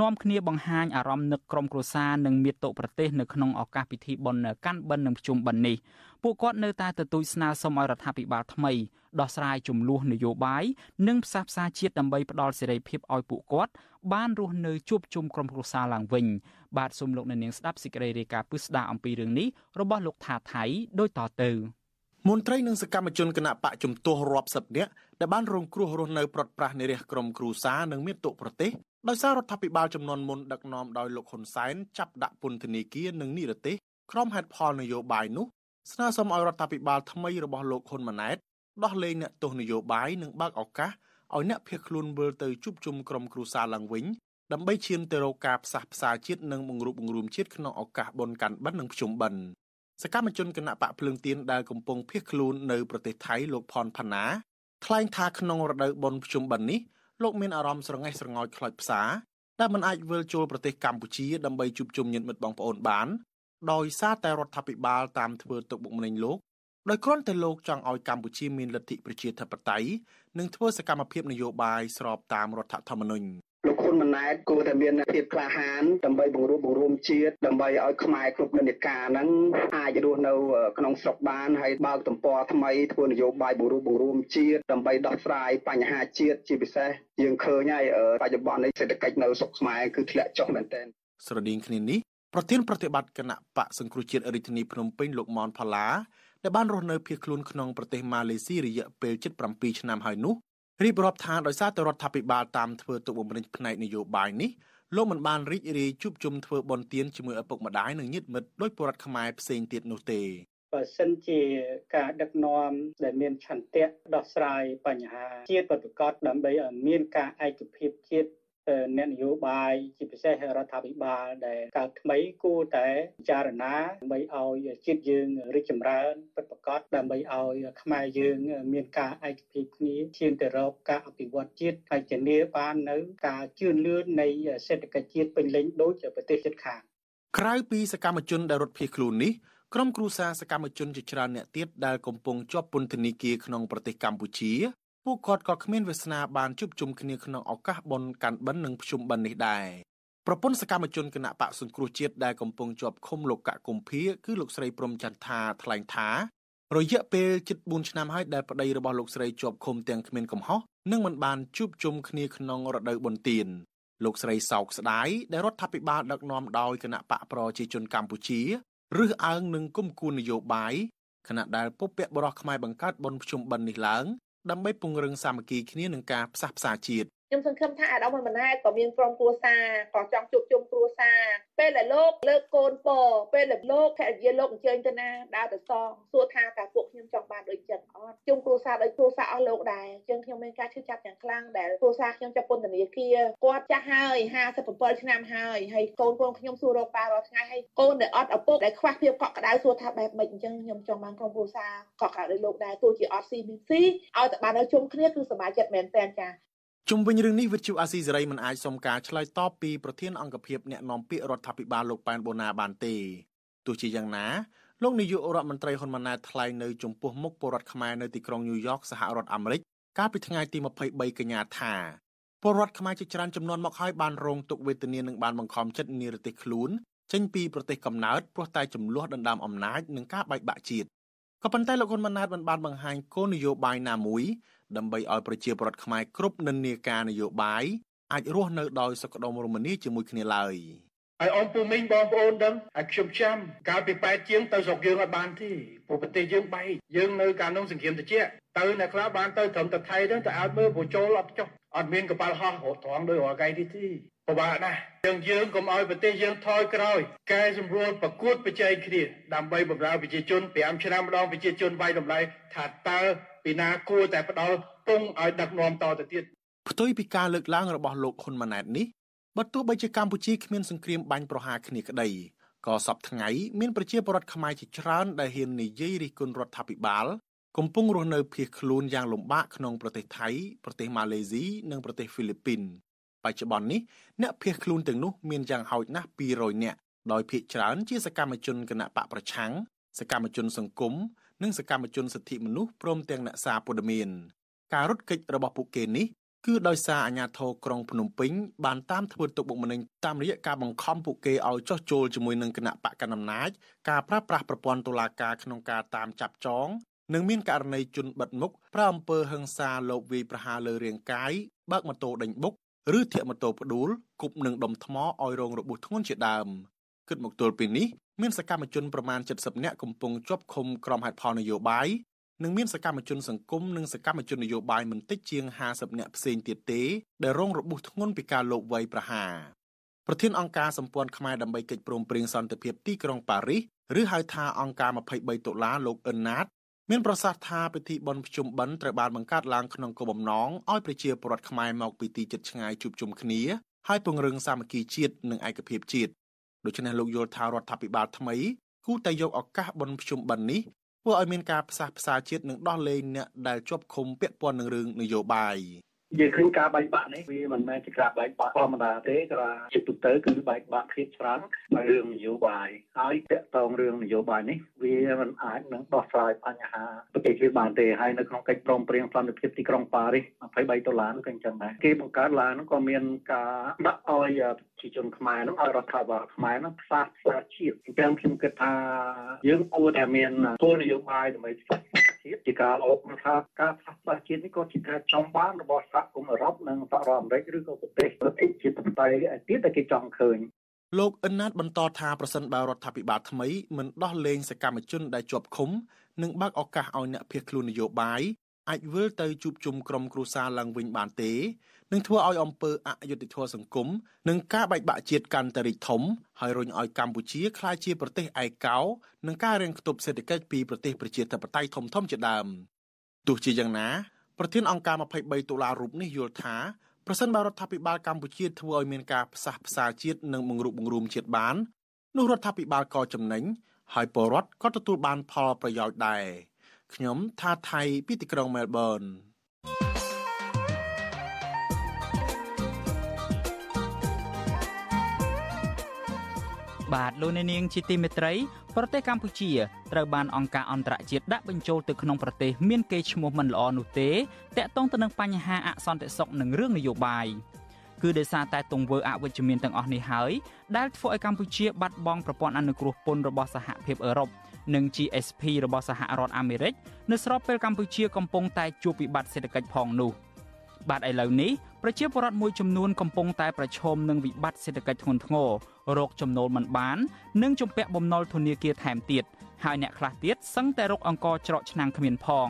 D: នាំគ្នាបង្ហាញអារម្មណ៍នឹកក្រុមគ្រួសារនិងមាតុប្រទេសនៅក្នុងឱកាសពិធីបុណ្យកាន់បិណ្ឌនិងភ្ជុំបិណ្ឌនេះពួកគាត់នៅតែទទូចស្នើសុំឲ្យរដ្ឋាភិបាលថ្មីដោះស្រាយចំនួននយោបាយនិងផ្សះផ្សាជាតិដើម្បីផ្ដល់សេរីភាពឲ្យពួកគាត់បានរស់នៅជួបជុំក្រុមគ្រួសារឡើងវិញបាទសូមលោកអ្នកនាងស្ដាប់សេចក្តីរាយការណ៍ពិស្ដារអំពីរឿងនេះរបស់លោកថាថៃដូចតទៅ
V: មន្ត្រីនិងសកម្មជនគណៈបកជំទាស់រាប់សិបនាក់ដែលបានរងគ្រោះរស់នៅប្រត់ប្រាស់នារះក្រុមគ្រូសានិងមានទុកប្រទេសដោយសាររដ្ឋាភិបាលចំនួនមុនដឹកនាំដោយលោកហ៊ុនសែនចាប់ដាក់ពន្ធនាគារនិងនិរទេសក្រុមហេតុផលនយោបាយនោះស្នើសុំឲ្យរដ្ឋាភិបាលថ្មីរបស់លោកហ៊ុនម៉ាណែតដោះលែងអ្នកទោសនយោបាយនិងបើកឱកាសឲ្យអ្នកភៀសខ្លួនវិលទៅជួបជុំក្រុមគ្រួសារឡើងវិញដើម្បីឈានទៅរកការផ្សះផ្សាជាតិនិងបង្រួបបង្រួមជាតិក្នុងឱកាសបុណ្យកាន់បិណ្ឌនិងភ្ជុំបិណ្ឌ សកម្មជនគណៈបកភ្លើងទៀនដែលកំពុងភៀសខ្លួននៅប្រទេសថៃលោកផនផាណាថ្លែងថាក្នុងរដូវបុណ្យភ្ជុំបិណ្ឌនេះលោកមានអារម្មណ៍ស្រងេះស្រងោចខ្លោចផ្សាដែលមិនអាចវិលចូលប្រទេសកម្ពុជាដើម្បីជួបជុំញាតិមិត្តបងប្អូនបានដោយសារតែរដ្ឋាភិបាលតាមធ្វើទុកបុកម្នេញលោកដោយគ្រាន់តែលោកចង់ឲ្យកម្ពុជាមានលទ្ធិប្រជាធិបតេយ្យនិងធ្វើសកម្មភាពនយោបាយស្របតាមរដ្ឋធម្មនុញ្ញ
W: លោកហ៊ុនម៉ាណែតគួរតែមានភាពក្លាហានដើម្បីបង្រួបបង្រួមជាតិដើម្បីឲ្យខ្មែរគ្រប់និន្នាការហ្នឹងអាចរស់នៅក្នុងស្រុកបានហើយបើកទំព័រថ្មីធ្វើនយោបាយបង្រួបបង្រួមជាតិដើម្បីដោះស្រាយបញ្ហាជាតិជាពិសេសយើងឃើញហើយបច្ចុប្បន្ននេះសេដ្ឋកិច្ចនៅស្រុកខ្មែរគឺធ្លាក់ចុះមែនទែន
V: ស្រដៀងគ្នានេះប្រធានប្រតិបត្តិគណៈបកសង្គ្រោះជាតិរាជធានីភ្នំពេញលោកមនផល្លាដែលបានរស់នៅភៀសខ្លួនក្នុងប្រទេសម៉ាឡេស៊ីរយៈពេល7ឆ្នាំហើយនោះ រៀបរាប់ថាដោយសារតែរដ្ឋាភិបាលតាមធ្វើទុកបុកម្នេញផ្នែកនយោបាយនេះលោកមិនបានរីករាយជួបជុំធ្វើបន់ទៀនជាមួយឪពុកម្ដាយនិងញាតិមិត្តដោយពលរដ្ឋខ្មែរផ្សេងទៀតនោះទេ
X: បើសិនជាការដឹកនាំដែលមានឆន្ទៈដោះស្រាយបញ្ហាជាតិប្រកបដើម្បីឲ្យមានការឯកភាពជាតិ អ្នកនយោបាយជាពិសេសរដ្ឋាភិបាលដែលកើតថ្មីគួរតែពិចារណាដើម្បីឲ្យជាតិយើងរីកចម្រើនពិតប្រាកដដើម្បីឲ្យខ្មែរយើងមានការឯកភាពគ្នាឈានទៅរកការអភិវឌ្ឍជាតិហើយធានាបាននៅការជឿនលឿននៃសេដ្ឋកិច្ចជាតិពេញលេញដូចប្រទេសជិតខាង
V: ក្រៅពីសកម្មជនដែលរត់ភៀសខ្លួននេះក្រុមគ្រួសារសកម្មជនជាច្រើនអ្នកទៀតដែលកំពុងជាប់ពន្ធនាគារក្នុងប្រទេសកម្ពុជា ពួកគាត់ក៏គ្មានវាសនាបានជួបជុំគ្នាក្នុងឱកាសបុណ្យកាន់បិណ្ឌនិងភ្ជុំបិណ្ឌនេះដែរប្រពន្ធសកម្មជនគណៈបកសង្គ្រោះជាតិដែលកំពុងជាប់ឃុំលោកកកុម្ភាគឺលោកស្រីព្រំចន្ទថាថ្លែងថារយៈពេលជិត4ឆ្នាំហើយដែលប្តីរបស់លោកស្រីជាប់ឃុំទាំងគ្មានកំហុសនិងមិនបានជួបជុំគ្នាក្នុងរដូវបុណ្យទានលោកស្រីសោកស្ដាយដែលរដ្ឋាភិបាលដឹកនាំដោយគណៈបកប្រជាជនកម្ពុជារើសអើងនឹងគុំគួននយោបាយខណៈដែលពុព្វបរោះខ្មែរបង្កើតបុណ្យភ្ជុំបិណ្ឌនេះឡើង ដើម្បីពង្រឹងសាមគ្គីគ្នានឹងការផ្សះផ្សាជាតិ
Y: ខ្ញុំសង្ឃឹមថាអាដាមហ៊ុនម៉ាណែតក៏មានក្រុមគ្រួសារក៏ចង់ជួបជុំគ្រួសារពេលដែលលោកលើកកូនពពេលដែលលោកភរិយាលោកអញ្ជើញទៅណាដើរទៅសងសួរថាតើពួកខ្ញុំចង់បានដូចចឹងអត់ជុំគ្រួសារដោយគ្រួសារអស់លោកដែរចឹងខ្ញុំមានការឈឺចាប់យ៉ាងខ្លាំងដែលគ្រួសារខ្ញុំចាប់ពន្ធនាគារគាត់ចាស់ហើយ57ឆ្នាំហើយហើយកូនកូនខ្ញុំសួររកប៉ារាល់ថ្ងៃហើយកូនដែលអត់ឪពុកដែលខ្វះភាពកក់ក្ដៅសួរថាបែបម៉េចអញ្ចឹងខ្ញុំចង់បានក្រុមគ្រួសារកក់ក្ដៅដោយលោកដែរទោះជាអត់ស៊ីមីស៊ីឲ្យតែបាននៅជុំគ្នាគឺសប្បាយចិត្តមែនតើចា
V: ជុំវិញរឿងនេះវិទ្យុអាស៊ីសេរីមិនអាចសុំការឆ្លើយតបពីប្រធានអង្គភិបអ្នកនាំពាក្យរដ្ឋាភិបាលលោកប៉ែនបូណាបានទេទោះជាយ៉ាងណាលោកនាយករដ្ឋមន្ត្រីហ៊ុនម៉ាណែតថ្លែងនៅចំពោះមុខពលរដ្ឋខ្មែរនៅទីក្រុងញូវយ៉កសហរដ្ឋអាមេរិកកាលពីថ្ងៃទី23កញ្ញាថាពលរដ្ឋខ្មែរជាច្រើនចំនួនមកហើយបានរងទុក្ខវេទនានិងបានបង្ខំចិត្តនិរទេសខ្លួនចេញពីប្រទេសកំណើតព្រោះតែចំនួនដណ្ដើមអំណាចនិងការបែកបាក់ជាតិក៏ប៉ុន្តែលោកហ៊ុនម៉ាណែតមិនបានបង្ហាញគោលនយោបាយណាមួយ ដើម្បីឲ្យប្រជាពលរដ្ឋខ្មែរគ្រប់និន្នាការនយោបាយអាចរស់នៅដោយសុខដុមរមនាជាមួយគ្នាឡើយ
Z: ហើយអនពូមីងបងប្អូនដឹងហើយខ្ញុំចាំកាលពីប៉ែតជាងទៅស្រុកយើងអត់បានទេព្រោះប្រទេសយើងបែកយើងនៅកាលនោះសង្គ្រាមត្រជាក់ទៅអ្នកខ្លះបានទៅត្រឹមតែថៃទៅតែអត់មើលពូចូលអត់ចុះអត់មានកប៉ាល់ហោះរត់ត្រង់ដោយរកកៃទីទីពិបាកណាស់យើងយើងកុំឲ្យប្រទេសយើងថយក្រោយកែសម្រួលប្រកួតប្រជែងគ្នាដើម្បីបម្រើប្រជាជន5ឆ្នាំម្ដងប្រជាជនវាយតម្លៃថាតើពីណាគួរតែផ្ដល់ពងឲ្យដឹកនាំតទៅទៀត
V: ផ្ទុយពីការលើកឡើងរបស់លោកហ៊ុនម៉ាណែតនេះ បើទោះបីជាកម្ពុជាគ្មានសង្គ្រាមបាញ់ប្រហារគ្នាក្តីក៏សពថ្ងៃមានប្រជាពលរដ្ឋខ្មែរជាច្រើនដែលហ៊ាននិយាយរិះគន់រដ្ឋាភិបាលកំពុងរស់នៅភៀសខ្លួនយ៉ាងលំបាកក្នុងប្រទេសថៃប្រទេសម៉ាឡេស៊ីនិងប្រទេសហ្វីលីពីនបច្ចុប្បន្ននេះអ្នកភៀសខ្លួនទាំងនោះមានយ៉ាងហោចណាស់200នាក់ដោយភ ieck ច្រើនជាសកម្មជនគណៈបកប្រឆាំងសកម្មជនសង្គមនិងសកម្មជនសិទ្ធិមនុស្សព្រមទាំងអ្នកសារព័ត៌មានការរត់គេចរបស់ពួកគេនេះ គឺដោយសារអាជ្ញាធរក្រុងភ្នំពេញបានតាមធ្វើទុកបុកម្នេញតាមរយៈការបង្ខំពួកគេឲ្យចោះចូលជាមួយនឹងគណៈបកកណ្ដាលអំណាចការប្រើប្រាស់ប្រព័ន្ធតុលាការក្នុងការតាមចាប់ចងនិងមានករណីជនបិទមុខប្រើអំពើហិង្សាលបវាយប្រហារលើរាងកាយបើកម៉ូតូដេញបុកឬធាក់ម៉ូតូផ្ដួលគប់នឹងដុំថ្មឲ្យរងរបួសធ្ងន់ជាដើមគិតមកទល់ពេលនេះមានសកម្មជនប្រមាណ70នាក់កំពុងជាប់ឃុំក្រុមហេតុផលនយោបាយ និងមានសកម្មជនសង្គមនិងសកម្មជននយោបាយមិនតិចជាង50នាក់ផ្សេងទៀតទេដែលរងរបួសធ្ងន់ពីការលបវាយប្រហារប្រធានអង្គការសម្ព័ន្ធខ្មែរដើម្បីកិច្ចព្រមព្រៀងសន្តិភាពទីក្រុងប៉ារីសឬហៅថាអង្គការ23ដុល្លារលោកអ៊ិនណាតមានប្រសាសន៍ថាពិធីបុណ្យភ្ជុំបិណ្ឌត្រូវបានបង្កើតឡើងក្នុងគោលបំណងឲ្យប្រជាពលរដ្ឋខ្មែរមកពីទីជិតឆ្ងាយជួបជុំគ្នាហើយពង្រឹងសាមគ្គីជាតិនិងឯកភាពជាតិដូច្នេះលោកយល់ថារដ្ឋាភិបាលថ្មីគួរតែយកឱកាសបុណ្យភ្ជុំបិណ្ឌនេះ ធ្វើឲ្យមានការផ្សះផ្សាជាតិនិងដោះលែងអ្នកដែលជាប់ឃុំពាក់ព័ន្ធនឹងរឿងនយោបាយ
Z: យើងឃើញការបែកបាក់នេះវាមិនមែនជាការបែកបាក់ធម្មតាទេគ្រាន់ជាទូទៅគឺបែកបាក់ភាពច្រើននៅរឿងនយោបាយហើយតកតងរឿងនយោបាយនេះវាមិនអាចនឹងដោះស្រាយបញ្ហាប្រទេសជាតិបានទេហើយនៅក្នុងកិច្ចព្រមព្រៀងសន្តិភាពទីក្រុងប៉ារីស23ដុល្លារនោះក៏អញ្ចឹងដែរគេបង្កើតឡើងនោះក៏មានការដាក់ឲ្យប្រជាជនខ្មែរនោះឲ្យរដ្ឋាភិបាលខ្មែរនោះផ្សះផ្សាជាតិអញ្ចឹងខ្ញុំគិតថាយើងគួរតែមានគោលនយោបាយដើម្បីផ្សះ ជាតិជាការអបថាការផ្សះផ្សាជាតិនេះក៏ជាការចង់បានរបស់សហគមន៍អឺរ៉ុបនិងសហរដ្ឋអាមេរិកឬក៏ប្រទេសប្រទេសជាតន្ត្រីទៀតដែលគេចង់ឃើញ
V: លោកអ៊ិនណាតបន្តថាប្រសិនបើរដ្ឋាភិបាលថ្មីមិនដោះលែងសកម្មជនដែលជាប់ឃុំនិងបើកឱកាសឲ្យអ្នកភៀសខ្លួននយោបាយ អាចវិលទៅជួបជុំក្រុមគ្រួសារឡើងវិញបានទេនឹងធ្វើឲ្យអំពើអយុត្តិធម៌សង្គមនិងការបែកបាក់ជាតិកាន់តែរីកធំហើយរុញឲ្យកម្ពុជាក្លាយជាប្រទេសឯកោនិងការរាំងខ្ទប់សេដ្ឋកិច្ចពីប្រទេសប្រជាធិបតេយ្យធំៗជាដើមទោះជាយ៉ាងណាប្រធានអង្គការ23ដុល្លាររូបនេះយល់ថាប្រសិនបើរដ្ឋាភិបាលកម្ពុជាធ្វើឲ្យមានការផ្សះផ្សាជាតិនិងបង្រួបបង្រួមជាតិបាននោះរដ្ឋាភិបាលក៏ចំណេញហើយពលរដ្ឋក៏ទទួលបានផលប្រយោជន៍ដែរ ខ្ញុំថាថៃពីទីក្រុងមែលប៊ន
D: បាទលោកអ្នកនាងជាទីមេត្រីប្រទេសកម្ពុជាត្រូវបានអង្គការអន្តរជាតិដាក់បញ្ចូលទៅក្នុងប្រទេសមានកេរ្តិ៍ឈ្មោះមិនល្អនោះទេតាក់ទងទៅនឹងបញ្ហាអសន្តិសុខនិងរឿងនយោបាយគឺដោយសារតែទង្វើអវិជ្ជមានទាំងអស់នេះហើយដែលធ្វើឲ្យកម្ពុជាបាត់បង់ប្រព័ន្ធអនុគ្រោះពន្ធរបស់សហភាពអឺរ៉ុប និង GSP របស់សហរដ្ឋអាមេរិកនៅស្របពេលកម្ពុជាកំពុងតែជួបវិបត្តិសេដ្ឋកិច្ចផងនោះបាទឥឡូវនេះប្រជាពលរដ្ឋមួយចំនួនកំពុងតែប្រឈមនឹងវិបត្តិសេដ្ឋកិច្ចធ្ងន់ធ្ងររោគចំណូលមិនបាន និងជំពាក់បំណុលធនាគារថែមទៀតហើយអ្នកខ្លះទៀតសឹងតែរកអង្គច្រកឆ្នាំងគ្មានផង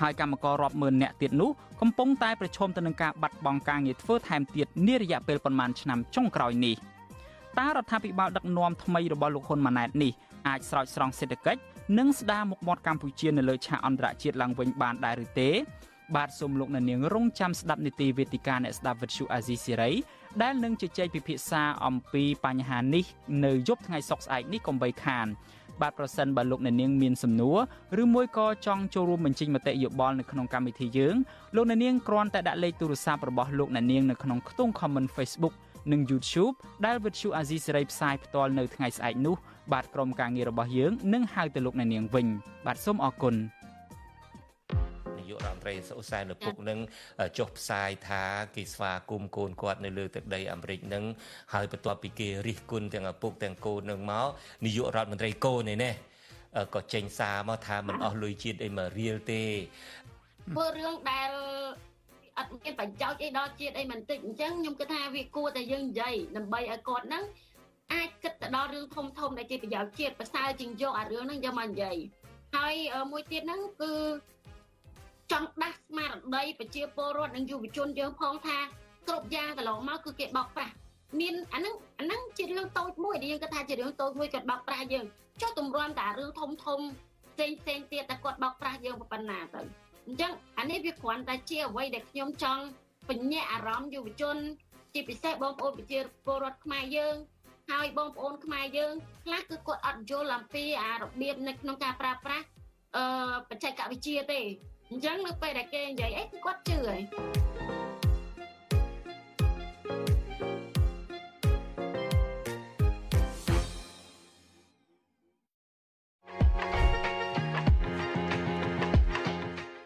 D: ហើយកម្មកររាប់ម៉ឺននាក់ទៀតនោះកំពុងតែប្រឈមទៅនឹងការបាត់បង់ការងារធ្វើថែមទៀតនារយៈពេលប្រមាណឆ្នាំចុងក្រោយនេះតើរដ្ឋាភិបាលដឹកនាំថ្មីរបស់លោកហ៊ុនម៉ាណែតនេះ អាចស្រោចស្រង់សេដ្ឋកិច្ចនិងស្ដារមុខមាត់កម្ពុជានៅលើឆាកអន្តរជាតិឡើងវិញបានដែរឬទេ បាទសូមលោកអ្នកនាងរងចាំស្ដាប់នីតិវេទិកាអ្នកស្ដាប់វិទ្យុអាស៊ីសេរីដែលនឹងជជែកពិភាក្សាអំពីបញ្ហានេះនៅយប់ថ្ងៃសុក្រស្អែកនេះកុំបីខានបាទប្រសិនបើលោកអ្នកនាងមានសំណួរឬមួយក៏ចង់ចូលរួមបញ្ចេញមតិយោបល់នៅក្នុងកម្មវិធីយើងលោកអ្នកនាងគ្រាន់តែដាក់លេខទូរស័ព្ទរបស់លោកអ្នកនាងនៅក្នុងខ្ទង់ comment Facebook និង YouTube ដែលវិទ្យុអាស៊ីសេរីផ្សាយផ្ទាល់នៅថ្ងៃស្អែកនោះ បាទក្រុមការងាររបស់យើងនឹងហៅទៅលោកអ្នកនាងវិញ បាទសូមអរគុណ
N: នាយករដ្ឋមន្ត្រីសុសែនលពុកនឹងចុះផ្សាយថាគេស្វាគមន៍កូនគាត់នៅលើទឹកដីអាមេរិកនឹងហើយបន្ទាប់ពីគេរិះគន់ទាំងឪពុកទាំងកូននឹងមកនាយករដ្ឋមន្ត្រីកូននេះណាក៏ចេញសារមកថាមិនអស់លុយជាតិអីមករៀលទេ
F: ធ្វើរឿងដែលអត់មានប្រយោជន៍អីដល់ជាតិអីមិនតិចអញ្ចឹងខ្ញុំគិតថាវាគួរតែយើងនិយាយដើម្បីឲ្យគាត់ហ្នឹង អាចគិតទៅដល់រឿងធំធំដែលជាប្រយោជន៍ជាតិប្រសើរជាងយកអារឿងហ្នឹងយកមកនិយាយហើយមួយទៀតហ្នឹងគឺចង់ដាស់ស្មារតីប្រជាពលរដ្ឋនិងយុវជនយើងផងថាគ្រប់យ៉ាងកន្លងមកគឺគេបោកប្រាស់មានអាហ្នឹងអាហ្នឹងជារឿងតូចមួយដែលយើងគិតថាជារឿងតូចមួយគាត់បោកប្រាស់យើងចុះទម្រាំតែរឿងធំធំផ្សេងផ្សេងទៀតតែគាត់បោកប្រាស់យើងប៉ុណ្ណាទៅអញ្ចឹងអានេះវាគ្រាន់តែជាអ្វីដែលខ្ញុំចង់បញ្ញាអារម្មណ៍យុវជន ជាពិសេសបងប្អូនប្រជាពលរដ្ឋខ្មែរយើង ហើយបងប្អូនខ្មែរយើងខ្លះគឺគាត់អត់យល់អំពីអារបៀបនៅក្នុងការប្រើប្រាស់អឺបច្ចេកវិទ្យាទេអញ្ចឹងនៅពេលដែលគេនិយាយអីគឺគាត់ជឿហើយ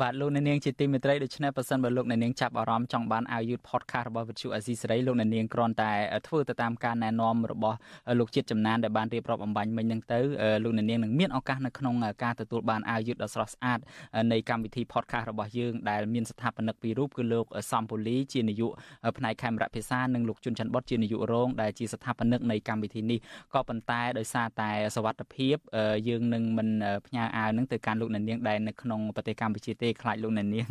D: បាទលោកអ្នកនាងជាទីមេត្រីដូច្នេះប៉ះសិនបើលោកអ្នកនាងចាប់អារម្មណ៍ចង់បានអាវយឺត podcast របស់វិទ្យុអាស៊ីសេរីលោកអ្នកនាងគ្រាន់តែធ្វើទៅតាមការណែនាំរបស់លោកជាតិចំណានដែលបានរៀបរាប់អំបញ្ញមិញហ្នឹងទៅលោកអ្នកនាងនឹងមានឱកាសនៅក្នុងការទទួលបានអាវយឺតដ៏ស្រស់ស្អាតនៃកម្មវិធី podcast របស់យើងដែលមានស្ថាបនិកពីររូបគឺលោកសំពូលីជានាយកផ្នែកខេមរៈភាសានិងលោកជុនច័ន្ទបុតជានាយករងដែលជាស្ថាបនិកនៃកម្មវិធីនេះក៏ប៉ុន្តែដោយសារតែសវត្ថភាពយើងនឹងមិនផ្ញើអាវនឹងទៅកាន់លោកអ្នកនាងដែលនៅក្នុងប្រទេសកម្ពុជាទេខ្លាចលោកអ្នកនាង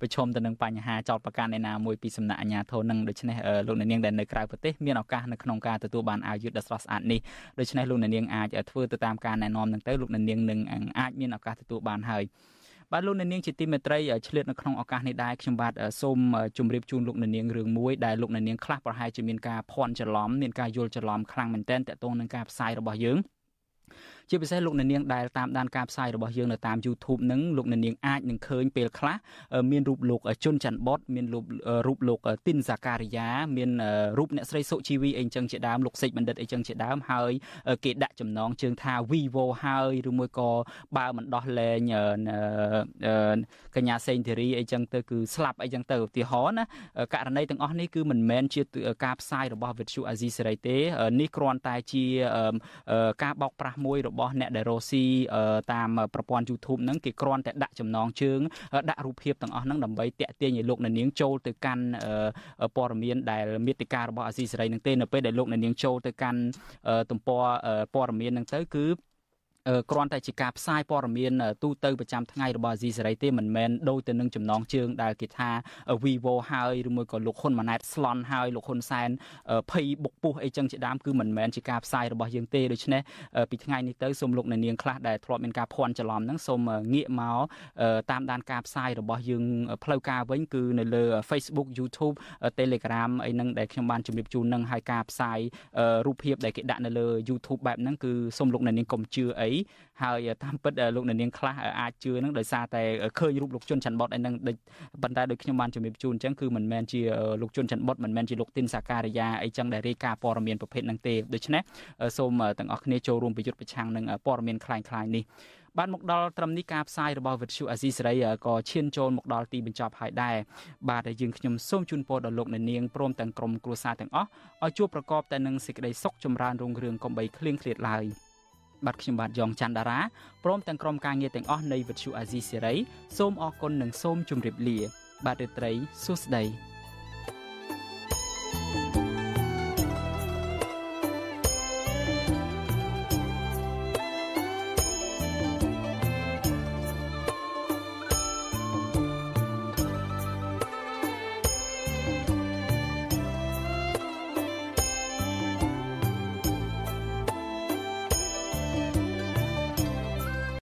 D: ប្រឈមទៅនឹងបញ្ហាចោតប្រកាន់ឯណាមួយពីសំណាក់អាជ្ញាធរនឹងដូច្នេះលោកអ្នកនាងដែលនៅក្រៅប្រទេសមានឱកាសនៅក្នុងការទទួលបានអាយុដ៏ស្រស់ស្អាតនេះដូច្នេះលោកអ្នកនាងអាចធ្វើទៅតាមការណែនាំនឹងទៅលោកអ្នកនាងនឹងអាចមានឱកាសទទួលបានហើយបាទលោកអ្នកនាងជាទីមេត្រីឆ្លៀតនៅក្នុងឱកាសនេះដែរខ្ញុំបាទសូមជម្រាបជូនលោកអ្នកនាងរឿងមួយដែលលោកអ្នកនាងខ្លះប្រហែលជាមានការភ័ន្តច្រឡំមានការយល់ច្រឡំខ្លាំងមែនទែនតកតងនឹងការផ្សាយរបស់យើង ជាពិសេសលោកអ្នកនាងដែលតាមដានការផ្សាយរបស់យើងនៅតាម YouTube នឹងលោកអ្នកនាងអាចនឹងឃើញពេលខ្លះមានរូបលោកជុនច័ន្ទបតមានរូបរូបលោកទីនសាការីយ៉ាមានរូបអ្នកស្រីសុជីវីអីចឹងជាដើមលោកសេចបណ្ឌិតអីចឹងជាដើមហើយគេដាក់ចំណងជើងថា Vivo ហើយឬមួយក៏បើមិនដោះលែងកញ្ញាសេងធីរីអីចឹងទៅគឺស្លាប់អីចឹងទៅឧទាហរណ៍ណាករណីទាំងអស់នេះគឺមិនមែនជាការផ្សាយរបស់ Vithu Azizi សេរីទេនេះគ្រាន់តែជាការបោកប្រាស់មួយរបស់អ្នកដែលរស់ស៊ីតាមប្រព័ន្ធ YouTube ហ្នឹងគេគ្រាន់តែដាក់ចំណងជើងដាក់រូបភាពទាំងអស់ហ្នឹងដើម្បីតាក់ទាញឲ្យលោកអ្នកនាងចូលទៅកាន់ព័ត៌មានដែលមេតិការរបស់អាស៊ីសេរីហ្នឹងទេនៅពេលដែលលោកអ្នកនាងចូលទៅកាន់ទំព័រព័ត៌មានហ្នឹងទៅគឺ គ្រាន់តែជាការផ្សាយព័ត៌មានទូទៅប្រចាំថ្ងៃរបស់អាស៊ីសេរីទេមិនមែនដូចទៅនឹងចំណងជើងដែលគេថា Vivo ហើយឬមួយក៏លោកហ៊ុនម៉ាណែតស្លន់ហើយលោកហ៊ុនសែនភ័យបុកពោះអីចឹងជាដើមគឺមិនមែនជាការផ្សាយរបស់យើងទេដូច្នេះពីថ្ងៃនេះទៅសូមលោកអ្នកនាងខ្លះដែលធ្លាប់មានការភ័ន្តច្រឡំហ្នឹងសូមងាកមកតាមដានការផ្សាយរបស់យើងផ្លូវការវិញគឺនៅលើ Facebook YouTube Telegram អីហ្នឹងដែលខ្ញុំបានជម្រាបជូននឹងហើយការផ្សាយរូបភាពដែលគេដាក់នៅលើ YouTube បែបហ្នឹងគឺសូមលោកអ្នកនាងកុំជឿអីហើយតាមពិតលោកអ្នកនាងខ្លះអាចជឿនឹងដោយសារតែឃើញរូបលោកជុនច័ន្ទបតឯហ្នឹងប៉ុន្តែដូចខ្ញុំបានជំរាបជូនអញ្ចឹងគឺមិនមែនជាលោកជុនច័ន្ទបតមិនមែនជាលោកទីនសាការីយ៉ាអីចឹងដែលរាយការណ៍ព័ត៌មានប្រភេទហ្នឹងទេដូច្នេះសូមទាំងអស់គ្នាចូលរួមប្រយុទ្ធប្រឆាំងនឹងព័ត៌មានคล้ายៗនេះបានមកដល់ត្រឹមនេះការផ្សាយរបស់វិទ្យុអាស៊ីសេរីក៏ឈានចូលមកដល់ទីបញ្ចប់ហើយដែរបាទយើងខ្ញុំសូមជូនពរដល់លោកអ្នកនាងព្រមទាំងក្រុមគ្រួសារទាំងអស់ឲ្យជួបប្រកបតែនឹងសេចក្តីសុខចម្រើនរុងរឿងកំបីគ្លៀងគ្លាតឡើយ បាទខ្ញុំបាទយ៉ងច័ន្ទដារាព្រមទាំងក្រុមការងារទាំងអស់នៃវិទ្យុអាស៊ីសេរីសូមអរគុណនិងសូមជម្រាបលា បាទរាត្រីសួស្តី